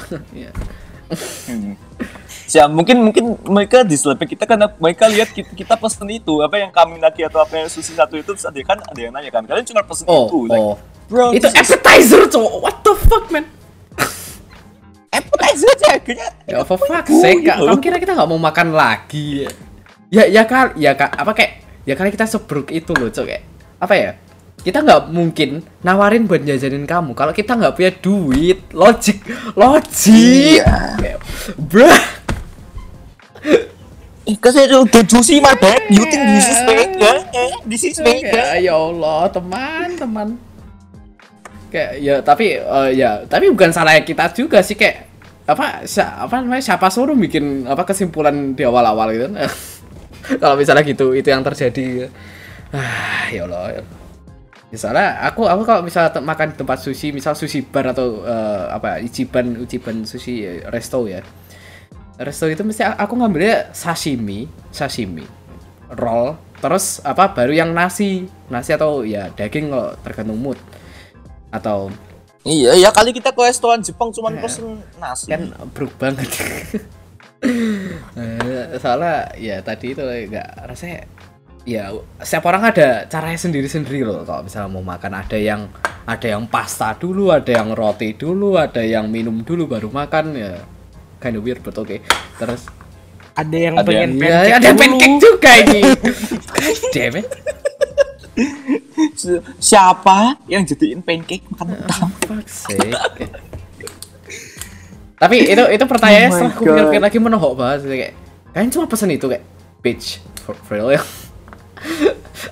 Ya mungkin mungkin mereka dislike kita karena mereka lihat kita, kita pesen itu apa yang kami naki atau apa yang sushi satu itu terus ada kan ada yang nanya kan kalian cuma pesen Oh, itu like, oh. bro Itu appetizer cowok. What the fuck, man? appetizer aja kayaknya Ya for Kak. loh. Kamu kira kita nggak mau makan lagi? Ya, ya kali, ya kak, apa kayak, ya kali kita sebruk itu loh, cok kayak, apa ya? Kita nggak mungkin nawarin buat jajanin kamu kalau kita nggak punya duit, logik, logik. Iya. Bruh. Because don't get juicy my bag. You think this is fake? Yeah? Eh, this is fake. Ya, ya Allah, teman-teman. Kayak ya tapi eh, ya tapi bukan salah kita juga sih kayak apa apa namanya siapa suruh bikin apa kesimpulan di awal-awal gitu. Kalau misalnya gitu itu yang terjadi. Ah, ya Allah. Misalnya aku aku kalau misalnya makan di tempat sushi, misal sushi bar atau eh, apa ichiban ichiban sushi eh, resto ya. Resto itu mesti aku ngambilnya sashimi, sashimi, roll, terus apa baru yang nasi, nasi atau ya daging kok tergantung mood. atau Iya, ya kali kita ke restoran Jepang cuman Iya. pesen nasi. kan broke banget soalnya ya tadi itu nggak rasanya ya setiap orang ada caranya sendiri-sendiri loh kalau misalnya mau makan ada yang ada yang pasta dulu ada yang roti dulu ada yang minum dulu baru makan ya kind of weird but oke terus Ada yang Ada pengen yang- ya, pancake ada dulu. pancake juga ini damn it Siapa yang jadiin pancake makan utama? fuck's sake. Tapi itu itu pertanyaannya Oh setelah aku God. pikir lagi menohok banget sih, kayak kalian cuma pesen itu kayak bitch for, for real ya.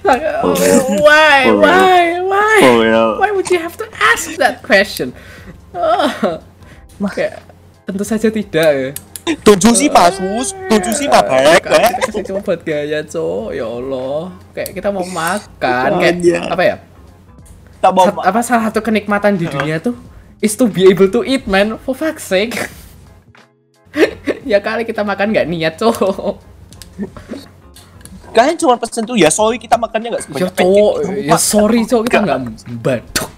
Like, oh, why, For real. why, why, For real. why would you have to ask that question? Oh, kayak tentu saja tidak ya. Tujuh sih pasus, tujuh sih pak baik, Kita kasih cuma buat gaya cowok, ya Allah. Kayak kita mau makan, Oh, kayak iya. apa ya? Sat- apa salah satu kenikmatan di dunia tuh is to be able to eat man. For fuck's sake. Ya kali kita makan nggak niat cowok. Kalian cuma pesen tuh ya sorry kita makannya nggak ya sebanyak cowok. pancake. ya sorry cowok kita nggak. baduk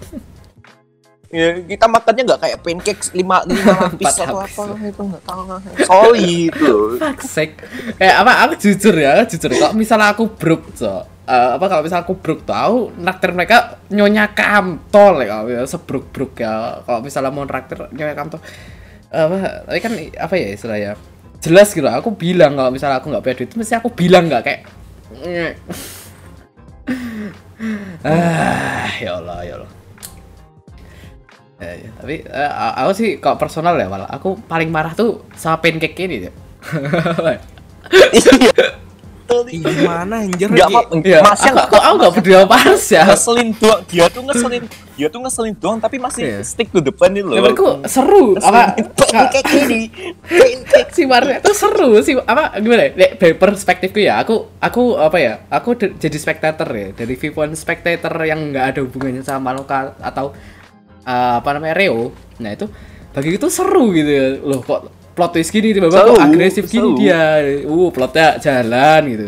Ya, kita makannya nggak kayak pancake lima lima lapis atau apa itu nggak tahu. Sorry itu. fuck's sake. Eh apa aku jujur ya jujur. Kalau misalnya aku broke cok eh, apa kalau misalnya aku broke tuh aku naktir mereka nyonya kamtol ya sebruk bruk ya. Kalau misalnya mau naktir nyonya kamtol apa tapi kan apa ya istilahnya? Jelas gitu aku bilang kalau misalnya aku nggak punya duit mesti aku bilang nggak kayak ah ya Allah ya Allah. Ya, ya. tapi eh, aku sih kalau personal ya malah aku paling marah tuh sama pancake ini ya. Iya. Gimana anjir? Nggak apa, Iya, masnya aku, nggak aku, aku nggak peduli apa harus ya. ngeselin doang. Dia tuh ngeselin, dia tuh ngeselin doang tapi masih Iya. stick to the plan ini loh. Ya, menurutku seru apa pancake ini, pancake. si Mario itu seru sih apa gimana ya? Nek, dari perspektifku ya aku aku apa ya aku jadi spectator ya dari viewpoint spectator yang nggak ada hubungannya sama lokal atau uh, apa namanya Reo nah itu bagi itu seru gitu ya loh kok plot twist gini tiba-tiba kok agresif gini dia. Uh plotnya jalan gitu.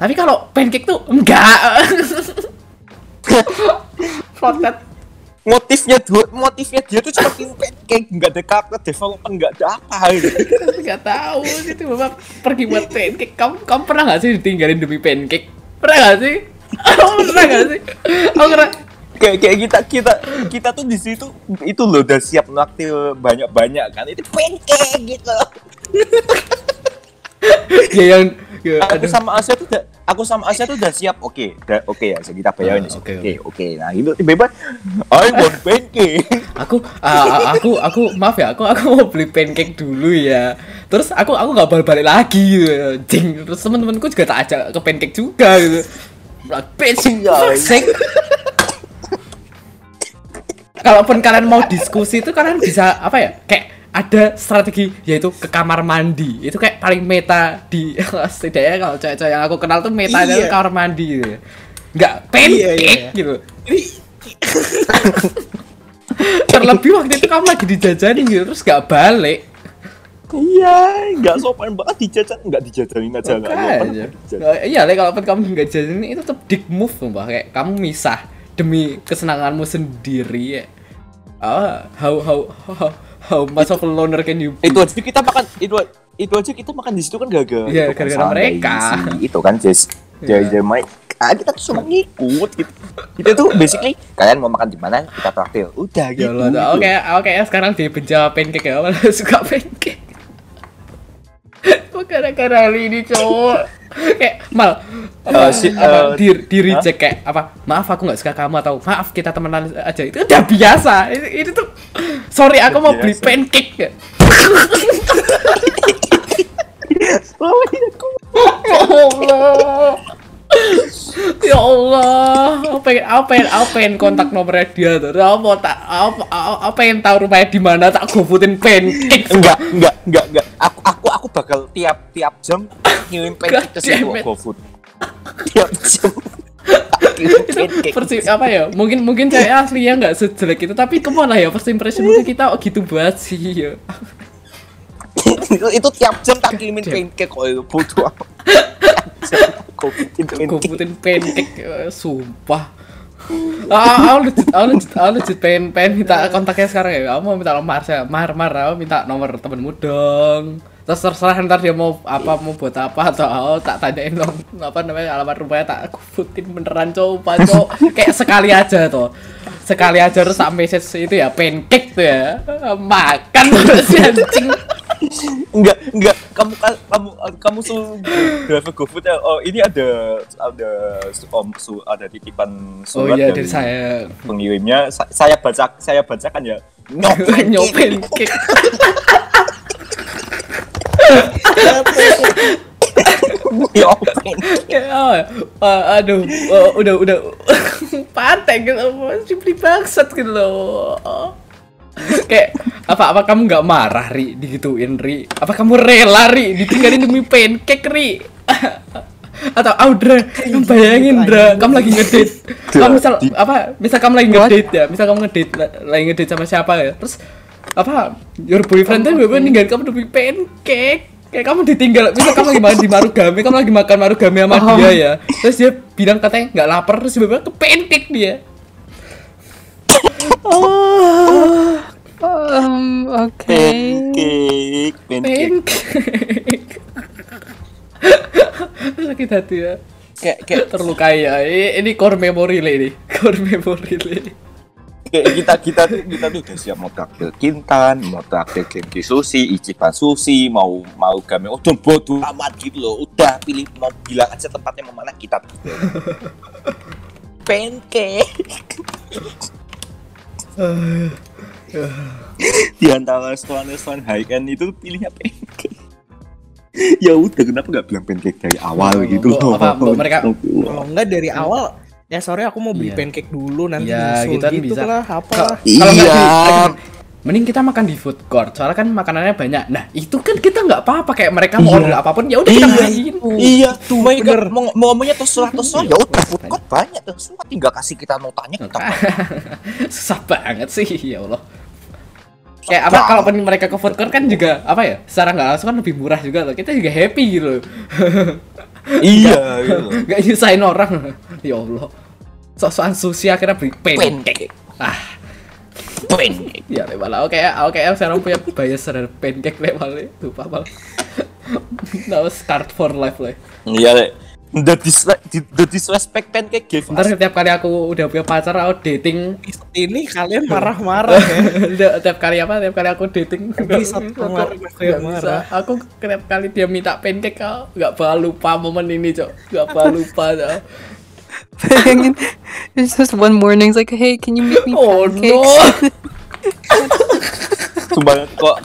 Tapi kalau pancake tuh enggak. Plotnya Motifnya dua, motifnya dia tuh cuma bikin pancake, nggak ada karakter development, nggak ada apa gitu. nggak tahu itu bapak pergi buat pancake. Kamu kamu pernah nggak sih ditinggalin demi pancake? Pernah nggak sih? Kamu pernah nggak sih? Aku pernah kayak kayak kita kita kita tuh di situ itu loh udah siap naktir banyak banyak kan. Itu pancake gitu ya yang ya, aku aduh. sama Asia tuh udah aku sama Asia tuh udah siap. Oke udah oke ya kita bayarin Ah, oke oke, oke nah itu tiba-tiba I want pancake. Aku ah, aku aku maaf ya aku aku mau beli pancake dulu ya. Terus aku aku nggak balik balik lagi gitu jing terus teman-temanku juga tak ajak ke pancake juga gitu. Like bitch fuck's sake kalaupun kalian mau diskusi itu kalian bisa apa ya kayak ada strategi yaitu ke kamar mandi. Itu kayak paling meta di setidaknya kalau cewek-cewek yang aku kenal tuh meta Iya. ke kamar mandi gitu. Ya. nggak pancake Iya, iya. gitu. Terlebih waktu itu kamu lagi dijajanin gitu terus gak balik. Iya nggak sopan banget dijajan nggak dijajanin aja nggak sopan iya lah kalaupun kamu nggak jajanin itu tetap dick move mbak kayak kamu misah demi kesenanganmu sendiri ya ah how how how, how much of a loner can you be itu aja kita makan itu itu aja kita makan di situ kan gagal Iya, itu kan gara-gara mereka. sih. itu kan Jess Iya. Jaya Mike ah, kita tuh cuma ngikut gitu kita tuh basically kalian mau makan di mana kita traktir udah gitu, oke, oke, sekarang dia benci sama pancake ya, suka pancake. Gara-gara ini cowok? Kayak mal, apa, Eh, si- apa, eh, di, di reject kayak apa? Maaf aku nggak suka kamu atau maaf kita temenan aja itu udah biasa. Ini, ini tuh sorry aku mau beli biasa. pancake. Iya, aku- Ya Allah. Ya Allah, aku pengen, aku pengen, aku pengen kontak nomornya dia tuh. Aku mau tak, aku, aku pengen tahu rumahnya di mana. Tak gofoodin pancake. enggak enggak enggak enggak aku aku aku bakal tiap tiap jam ngirim pancake ke. GoFood. Tiap jam. Itu persi apa ya? Mungkin mungkin saya aslinya nggak sejelek itu tapi ke mana ya first impression mungkin kita oh, gitu banget sih ya. Itu, itu tiap jam tak kirimin pancake kok itu butuh apa jam GoFoodin pancake. Eh, sumpah. Ah, aku legit, aku legit, aku legit pengen, pengen minta kontaknya sekarang ya. Aku mau minta nomor saya, mar, mar, aku minta nomor temenmu dong. Terus terserah ntar dia mau apa, mau buat apa atau aku tak tanyain dong. Apa namanya alamat rumahnya tak aku putin beneran coba cowok kayak sekali aja tuh sekali aja terus tak message itu ya pancake tuh ya. Makan si anjing. Enggak, enggak. Kamu ka- kamu kamu su driver GoFood ya. Oh, ini ada ada su- om su, ada titipan oh surat iya dari saya. pengirimnya. Sa- saya baca saya bacakan ya. Nyopen nyopen Nyopen. Ya, oh, aduh, oh, udah udah pantai gitu, simply bangsat gitu loh. Kayak apa apa kamu nggak marah ri digituin ri? Apa kamu rela ri ditinggalin demi pancake ri? Atau Audra, kamu bayangin Dra, kamu lagi ngedate, kamu misal apa, misal kamu lagi ngedate ya, misal kamu ngedate lagi ngedate sama siapa ya, terus apa, your boyfriend tuh bener ninggalin kamu demi pancake, kayak kamu ditinggal, misal kamu lagi makan di marugame, kamu lagi makan marugame sama dia ya, terus dia bilang katanya nggak lapar, terus tiba-tiba ke pancake dia. Oh, Um, okay. Pancake, pancake. pancake. Sakit hati ya. Kayak kayak terlukai ya. Ini, ini core memory le ini. Core memory le. Kayak kita kita tuh kita tuh udah siap mau traktir Kintan, mau traktir Genki Sushi, Ichiban Sushi, mau mau game udah bodoh amat gitu loh. Udah pilih mau bilang aja tempatnya mau mana kita gitu. Pancake. Di antara restoran-restoran high end itu pilihnya pancake. ya udah kenapa nggak bilang pancake dari awal Oh, gitu oh, loh. oh, mereka- Kalau enggak dari awal ya sorry aku mau beli Iya. pancake dulu nanti Iya, nyusul gitu kan gitu bisa. lah apa Kalau Iya. nggak di- mending kita makan di food court. Soalnya kan makanannya banyak. Nah, itu kan kita nggak apa-apa kayak mereka mau Iya. order apa pun ya udah kita Iya. beliin. Iya, tuh bener. Mau, mau ngomongnya terserah terserah ya udah food court banyak terserah tinggal kasih kita notanya kita Susah banget sih, ya Allah. Kayak apa kalau mereka ke food court kan juga apa ya? Secara nggak langsung kan lebih murah juga loh. Kita juga happy gitu iya gitu. Gak nyusahin orang. Ya Allah. Sok-sokan sushi akhirnya beli pancake. Pancake. Ah, Pancake. ya malah oke oke sekarang punya bias terhadap pancake level lupa malah. That was card for life lah. Iya, Le. The, disre the disrespect pancake give Ntar setiap kali aku udah punya pacar, aku dating ini kalian marah-marah ya Udah, tiap kali apa tiap kali aku dating yang bisa. marah. aku tiap kali dia minta pancake kau nggak bakal lupa momen ini cok nggak bakal lupa cok Bayangin, it's just one morning, it's like, hey, can you make me oh pancakes? no. Sumpah kok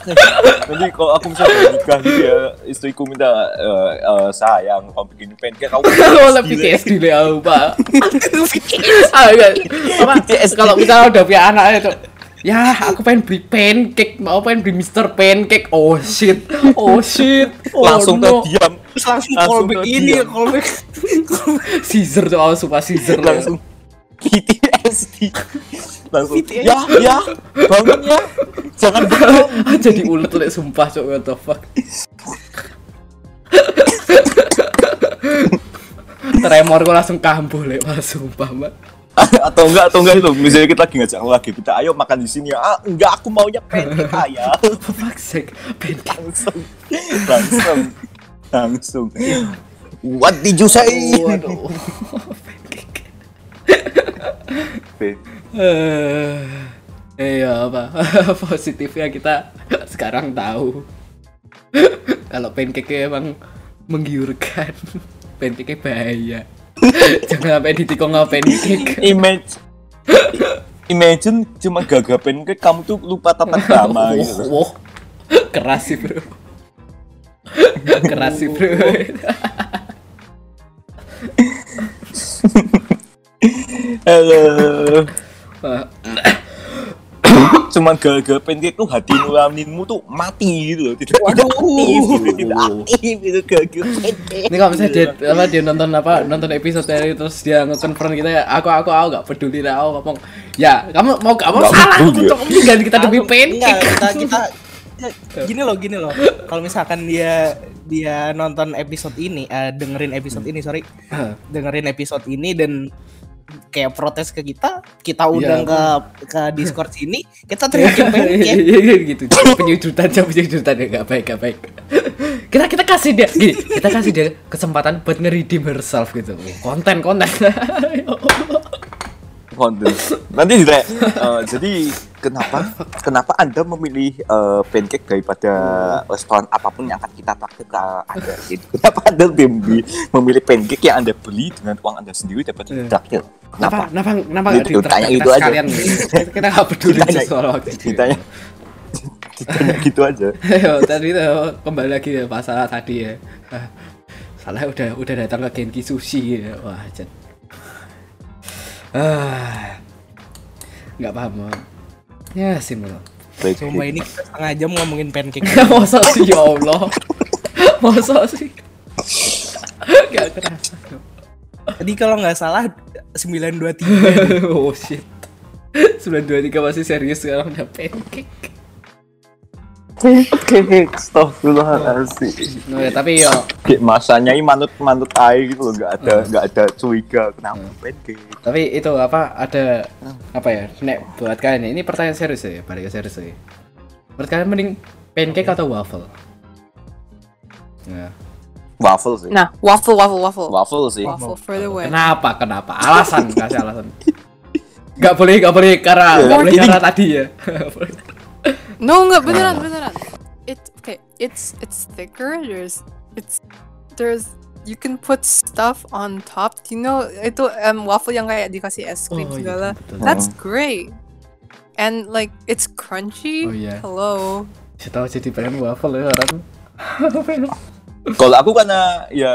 nanti kalau aku misalnya nikah gitu ya istriku minta eh, eh, sayang kamu bikin pancake kamu kalau lebih PTS dulu ya pak. Ah enggak. Apa? Kalau misalnya udah punya anak itu ya aku pengen beli pancake. Mau pengen beli Mister Pancake. Oh shit. Oh shit. Oh, langsung no. terdiam terus langsung Langsung callback ini ya callback. Caesar tuh aku suka Caesar langsung. PTSD langsung. PTSD. ya ya. Bangun ya. Jangan bengong jadi ulet lek sumpah cok. What the fuck? Tremor gue langsung kambuh lek sumpah mbak atau enggak atau enggak itu. Misalnya kita lagi ngajak lagi kita ayo makan di sini. Ya ah, enggak aku maunya pancake fuck's sake pancake. Langsung. Langsung. Langsung. What did you say? Waduh. Pancake. Eh, iya apa? Positifnya kita sekarang tahu. Kalau pancake emang menggiurkan. Pancake bahaya jangan sampai ditikung sama pancake image imagine cuma gagap pancake kamu tuh lupa tata krama gitu. Wow, keras sih bro. keras sih bro. halo Wah, cuma gara-gara pancake tuh hati nuranimu tuh mati gitu loh. Tidak aktif gitu tidak aktif gitu gara-gara pancake Ini kalau misalnya dia, apa, dia nonton apa nonton episode dari terus dia nge-confront kita ya aku aku aku gak peduli lah aku ngomong ya kamu mau gak mau Nggak salah aku peduli ya. cok tinggal kita demi Enggak, pancake kita kita gini loh gini loh. Kalau misalkan dia dia nonton episode ini eh, dengerin episode ini sorry. Dengerin episode ini dan kayak protes ke kita, kita undang Iya. ke ke Discord sini, kita teriakin pancake. Iya gitu. Penyudutan penyudutan ya nggak baik nggak baik. Kita kita kasih dia gini, kita kasih dia kesempatan buat nge-redeem herself gitu. Konten konten. Nanti ditanya, eh, jadi kenapa kenapa Anda memilih eh, pancake daripada restoran apa pun yang akan kita traktir ke Anda? Gitu. Kenapa Anda lebih memilih pancake yang Anda beli dengan uang Anda sendiri daripada Iya. traktir? Kenapa? Kenapa? Kenapa? Gitu, ditraktir tanya kita itu aja. sekalian? Kita, kita nggak peduli Ditanya- soal waktu itu. Ditanya, ditanya gitu aja. Ayo, tadi tuh kembali lagi ya masalah tadi ya. Ah, Salah udah udah datang ke Genki Sushi ya. Wah, jen. Ah. Nggak paham. Bang. Ya, simpel. Coba ini kita setengah jam ngomongin pancake. Masa sih ya Allah. Masa sih. Gak kerasa. Tadi kalau nggak salah 923. oh shit. 923 masih serius sekarang udah pancake. Pancake, astagfirullahaladzim. No, ya, tapi yo. Kayak masanya ini manut manut air gitu loh, nggak ada nggak ada curiga. Kenapa pancake. tapi itu apa ada apa ya nek buat kalian ini pertanyaan serius ya balik ke serius ya. Menurut kalian mending pancake atau waffle? Nah, Waffle sih. Nah, waffle, waffle, waffle. Waffle sih. Waffle for the win. kenapa kenapa? Alasan kasih alasan. Nggak boleh nggak boleh karena Ya, nggak boleh karena tadi ya No, nggak beneran, beneran. It's okay. It's it's thicker. There's it's there's you can put stuff on top. You know itu um, waffle yang kayak dikasih es krim Oh, iya, segala. betul. That's great. And like it's crunchy. Oh, iya. Hello. saya tahu jadi pengen waffle ya orang Kalau aku karena ya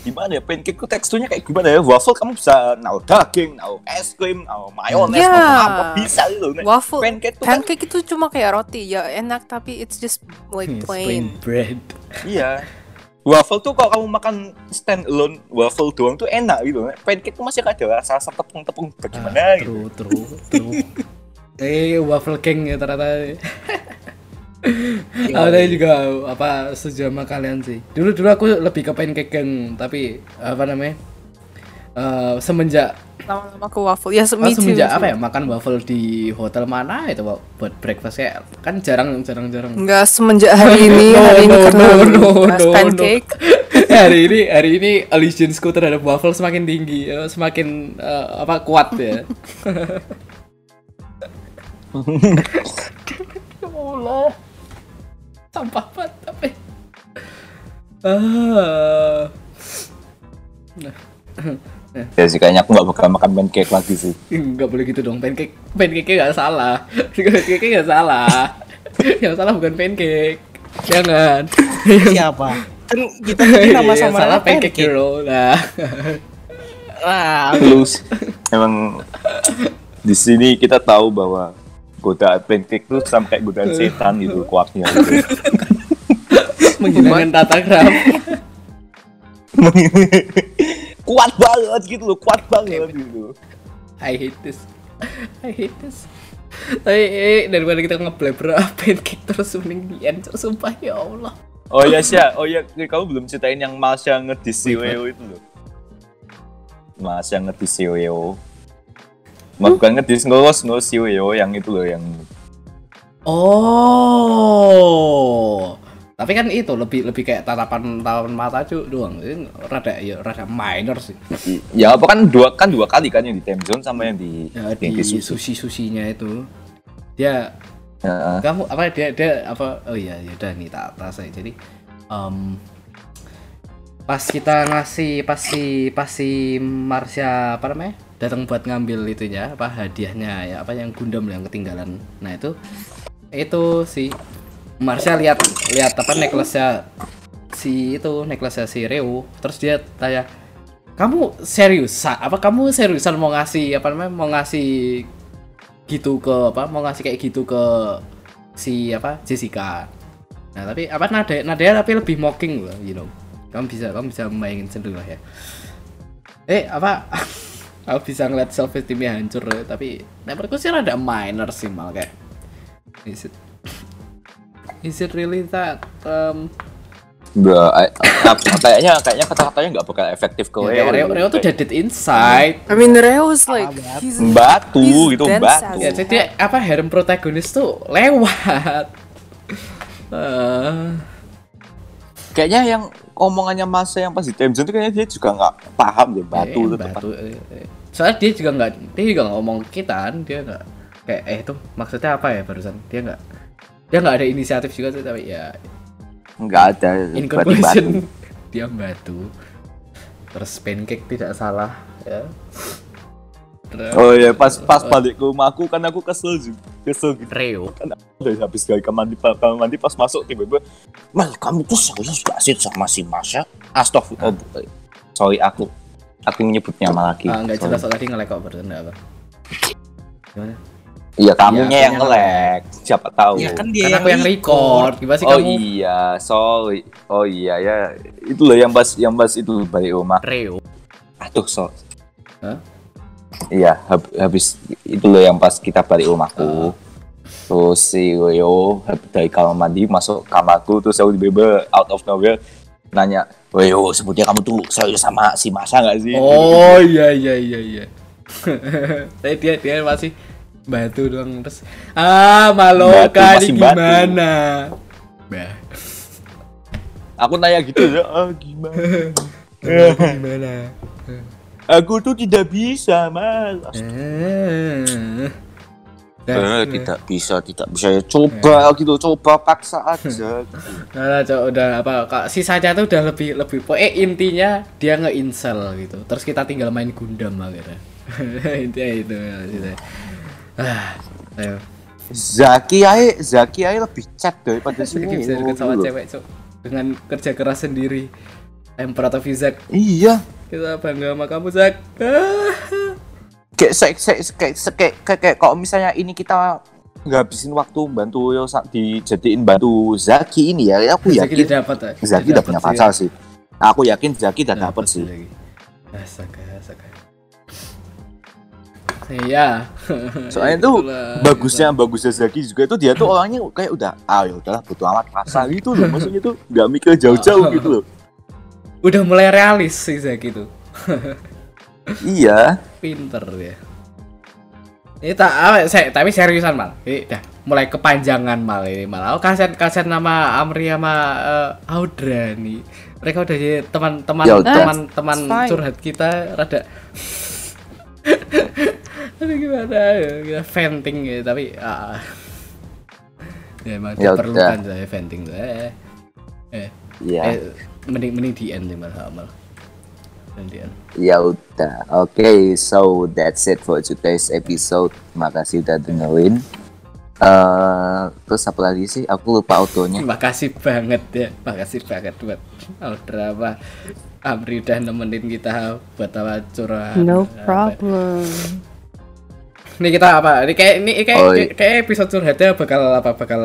gimana ya pancake itu teksturnya kayak gimana ya waffle kamu bisa naruh daging, naruh es krim, naruh mayones, Yeah. apa bisa gitu. Waffle pancake tuh kan pancake itu cuma kayak roti ya enak tapi it's just like It's plain. bread iya. Waffle tuh kalau kamu makan stand alone waffle doang tuh enak gitu. Pancake tuh masih ada rasa rasa tepung-tepung bagaimana gitu. true true true eh waffle king ya ternyata ada juga apa setuju sama kalian sih dulu dulu aku lebih ke pancake gang tapi apa namanya Eh, semenjak Lama-lama ke waffle. Ya, oh, me too. semenjak me apa too. ya makan waffle di hotel mana itu buat breakfast kayak kan jarang jarang jarang Enggak semenjak hari ini, No, hari ini no, karena no, no, bahas no, no. pancake. hari ini hari ini allegiance-ku terhadap waffle semakin tinggi eh, semakin eh, apa kuat ya Ya Allah sampah banget tapi ah. Ya sih kayaknya aku nggak bakal makan pancake lagi sih. nggak boleh gitu dong. Pancake pancake nggak salah. Pancake nggak salah. Yang salah bukan pancake. Jangan. Siapa? Kan kita nama Yang sama salah pancake. hero nah. Ah, Lu sih, emang di sini kita tahu bahwa godaan pancake tuh sampai godaan setan gitu kuatnya gitu. menghilangkan tata krama kuat banget gitu loh, kuat banget gitu. I hate this I hate this tapi eh, daripada kita ngebleber pancake terus mending di end sumpah ya Allah Oh iya sih, oh iya kamu belum ceritain yang Masya ngedis si Weo itu loh. Masya ngedis. Mas bukan ngedis ngurus ngurus si Weo yang itu loh yang oh. Tapi kan itu lebih lebih kayak tatapan tatapan mata cu doang. Ini rada ya rada minor sih. Ya apa kan dua kan dua kali kan yang di time zone sama yang di ya, yang di di sushi susinya itu. Dia Ya, kamu apa dia dia apa oh iya ya udah nih tak saya jadi em, pas kita ngasih pas si pas si Marsha apa namanya datang buat ngambil itunya apa hadiahnya ya apa yang Gundam yang ketinggalan. Nah itu itu si Marsha lihat lihat apa necklace-nya si itu necklace-nya si Reo terus dia tanya kamu serius apa kamu seriusan mau ngasih apa namanya mau ngasih gitu ke apa mau ngasih kayak gitu ke si apa Jessica? Nah tapi apa nada nadanya tapi lebih mocking loh you know kamu bisa kamu bisa membayangin sendiri lah ya. Eh apa? Aku bisa ngeliat self esteemnya hancur tapi menurutku sih rada minor sih mal kayak. Is it is it really that um, Enggak, kayaknya kayaknya kata-katanya nggak bakal efektif ke Ya, Reo, Reo tuh dead inside. I mean, Reo's like he's batu He's gitu, batu. Ya, jadi apa harem protagonis tuh lewat. Eh, Kayaknya yang omongannya masa yang pas di time zone tuh kayaknya dia juga nggak paham deh batu eh, itu batu. eh, eh. Soalnya dia juga nggak, dia juga nggak ngomong kita kan, dia nggak kayak eh itu maksudnya apa ya barusan? Dia nggak, dia nggak ada inisiatif juga tuh tapi ya nggak ada in berarti batu. conclusion dia batu. Terus pancake tidak salah ya. Oh iya pas pas balik ke rumahku kan aku kesel juga kesel gitu Reo. kan udah habis dari kamar mandi kamar mandi pas masuk tiba-tiba mal kamu tuh serius gak sih sama si Masya Astagfirullah oh, sorry aku aku nyebut nama lagi Ah, nggak Sorry. jelas tadi ngelek kok barusan nggak apa. Gimana? iya kamunya Iya, yang ngelek siapa tahu Ya kan dia Karena aku yang record. Gimana sih oh kamu? iya sorry oh iya ya itu loh yang pas yang pas itu balik rumah Reo. aduh so Hah? Iya hab- habis itu loh yang pas kita balik rumahku terus si Leo dari kamar mandi masuk kamarku terus aku tiba-tiba out of nowhere nanya Leo sebutnya kamu tuh serius sama si Masa nggak sih Oh iya iya iya iya. Tapi dia dia masih batu doang terus ah maloka masih ini gimana? Bah. aku nanya gitu ya ah, gimana gimana? Aku tuh tidak bisa mas Eh. Eh, tidak bisa tidak bisa ya coba gitu coba paksa aja Nah, coba udah apa kak sisanya tuh udah lebih lebih pokoknya intinya dia nge-incel gitu. Terus kita tinggal main Gundam akhirnya. intinya itu ya, maksudnya. Ah, ayo. Zaki aja Zaki aja lebih chat daripada si bisa deket sama gitu cewek, Cok. Dengan kerja keras sendiri. Emperor of Zak. iya Kita bangga sama kamu, Zak. Ah. kayak kayak kayak kayak kayak, kalau misalnya ini kita ngabisin waktu bantu yo dijadiin bantu Zaki ini ya aku Zaki yakin udah dapat, ya? Zaki udah punya pacar sih aku yakin Zaki udah Dapet dapet sih lagi. Astaga, astaga. Iya. soalnya tuh Itulah, bagusnya bagusnya Zaki juga itu dia tuh orangnya kayak udah ah ya udahlah butuh amat rasa gitu loh maksudnya tuh nggak mikir jauh-jauh gitu loh Udah mulai realis sih Zaki tuh. iya Pinter dia. Ini tak apa, saya, tapi seriusan mal. Ini dah mulai kepanjangan mal ini mal. Aku kaset kaset nama Amri sama eh, Audra nih. Mereka udah jadi teman-teman Ya teman-teman fine. curhat kita rada Aduh gimana ya, kita venting ya, tapi ah. ya emang Ya diperlukan saya venting tuh. Eh, eh, iya eh, mending mending di end malah mal. Mending di end. Ya udah, oke, so that's it for today's episode. Makasih udah dengerin. Eh, terus apa lagi sih? Aku lupa autonya. Makasih banget ya, makasih banget buat Audra apa Amri udah nemenin kita buat apa curhat. no problem. Ini kita apa? Ini kayak ini kayak Oh, iya. kayak episode curhatnya bakal apa bakal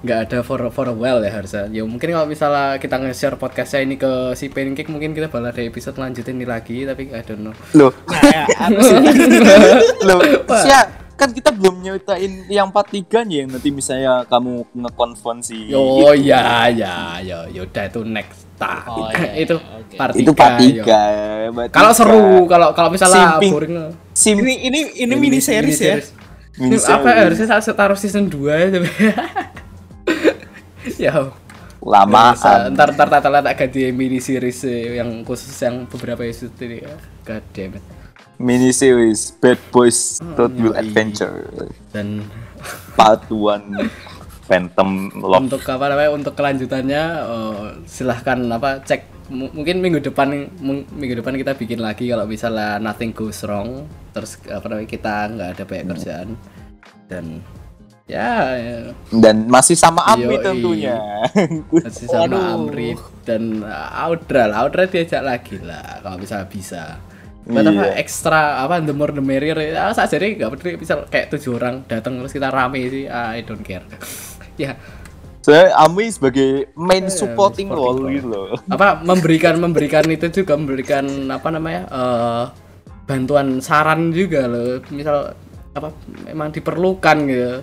nggak ada for for a while ya harusnya. Ya mungkin kalau misalnya kita nge-share podcastnya ini ke si Pancake mungkin kita bakal ada episode lanjutin ini lagi tapi I don't know. Loh, Nah, ya, aku sih loh, Sia, kan kita belum nyeritain yang part 3 nih yang nanti misalnya kamu nge-confront si Oh itu. ya ya ya yaudah itu next tak. Oh, iya, itu oke. part Itu part yo. 3. part Kalau seru, kalau kalau misalnya Simping. boring Sim ini ini ini mini series ya. Ini mini apa series. harusnya saya taruh season 2 ya. ya. lama Bisa, ntar ntar tata letak ganti mini series eh, yang khusus yang beberapa episode ini. God damn it. mini series Bad Boys Wheel yoi. Adventure Dan part 1 Phantom Love. Untuk apa namanya untuk kelanjutannya eh, silahkan apa cek. M- mungkin minggu depan minggu depan kita bikin lagi kalau misalnya nothing goes wrong. Terus apa namanya kita nggak ada banyak kerjaan. Dan ya, ya. Dan masih sama Ami Yoi. tentunya. Masih sama Waduh. Amri. Dan uh, Audra lah Audra diajak lagi lah kalau bisa bisa. Buat apa Iya. ekstra apa the more the merrier. Ya saat jadi nggak peduli bisa kayak tujuh orang datang terus kita rame sih ah, I don't care ya saya Ami sebagai main Iya, supporting role gitu loh apa memberikan memberikan itu juga memberikan apa namanya eh, bantuan saran juga loh misal apa memang diperlukan gitu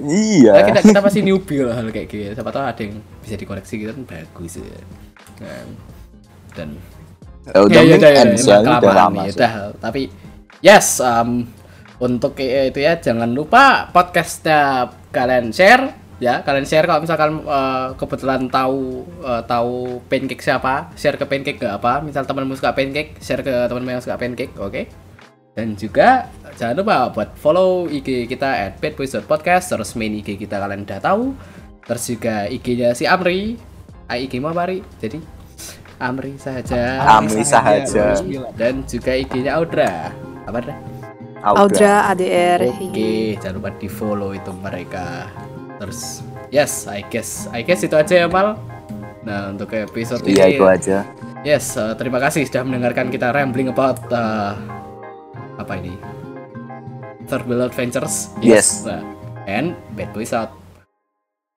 Iya. Nah, kita kita pasti newbie lah hal kayak gitu. Siapa tahu ada yang bisa dikoreksi gitu kan bagus ya. Nah, dan Ya, udah ya, ya, udah, ya, ya, udah lama sih. udah. Tapi yes, um, untuk itu ya jangan lupa podcastnya kalian share ya kalian share kalau misalkan uh, kebetulan tahu uh, tahu pancake siapa share ke pancake gak apa. Misal temanmu suka pancake share ke temanmu yang suka pancake oke? Dan juga jangan lupa buat follow IG kita at Podcast terus main IG kita kalian udah tahu. Terus juga IG-nya si Amri IG mau apa Ri? jadi Amri saja Amri sahaja. dan juga IG-nya Audra. Apa dah Audra ADR. Oke, jangan lupa di follow itu mereka. Terus, yes, I guess, I guess itu aja ya Mal. Nah untuk episode Iya ini, itu aja. yes, uh, terima kasih sudah mendengarkan kita rambling about uh, apa ini? Third Wheel Adventures. Yes. Nah, and bad boys out.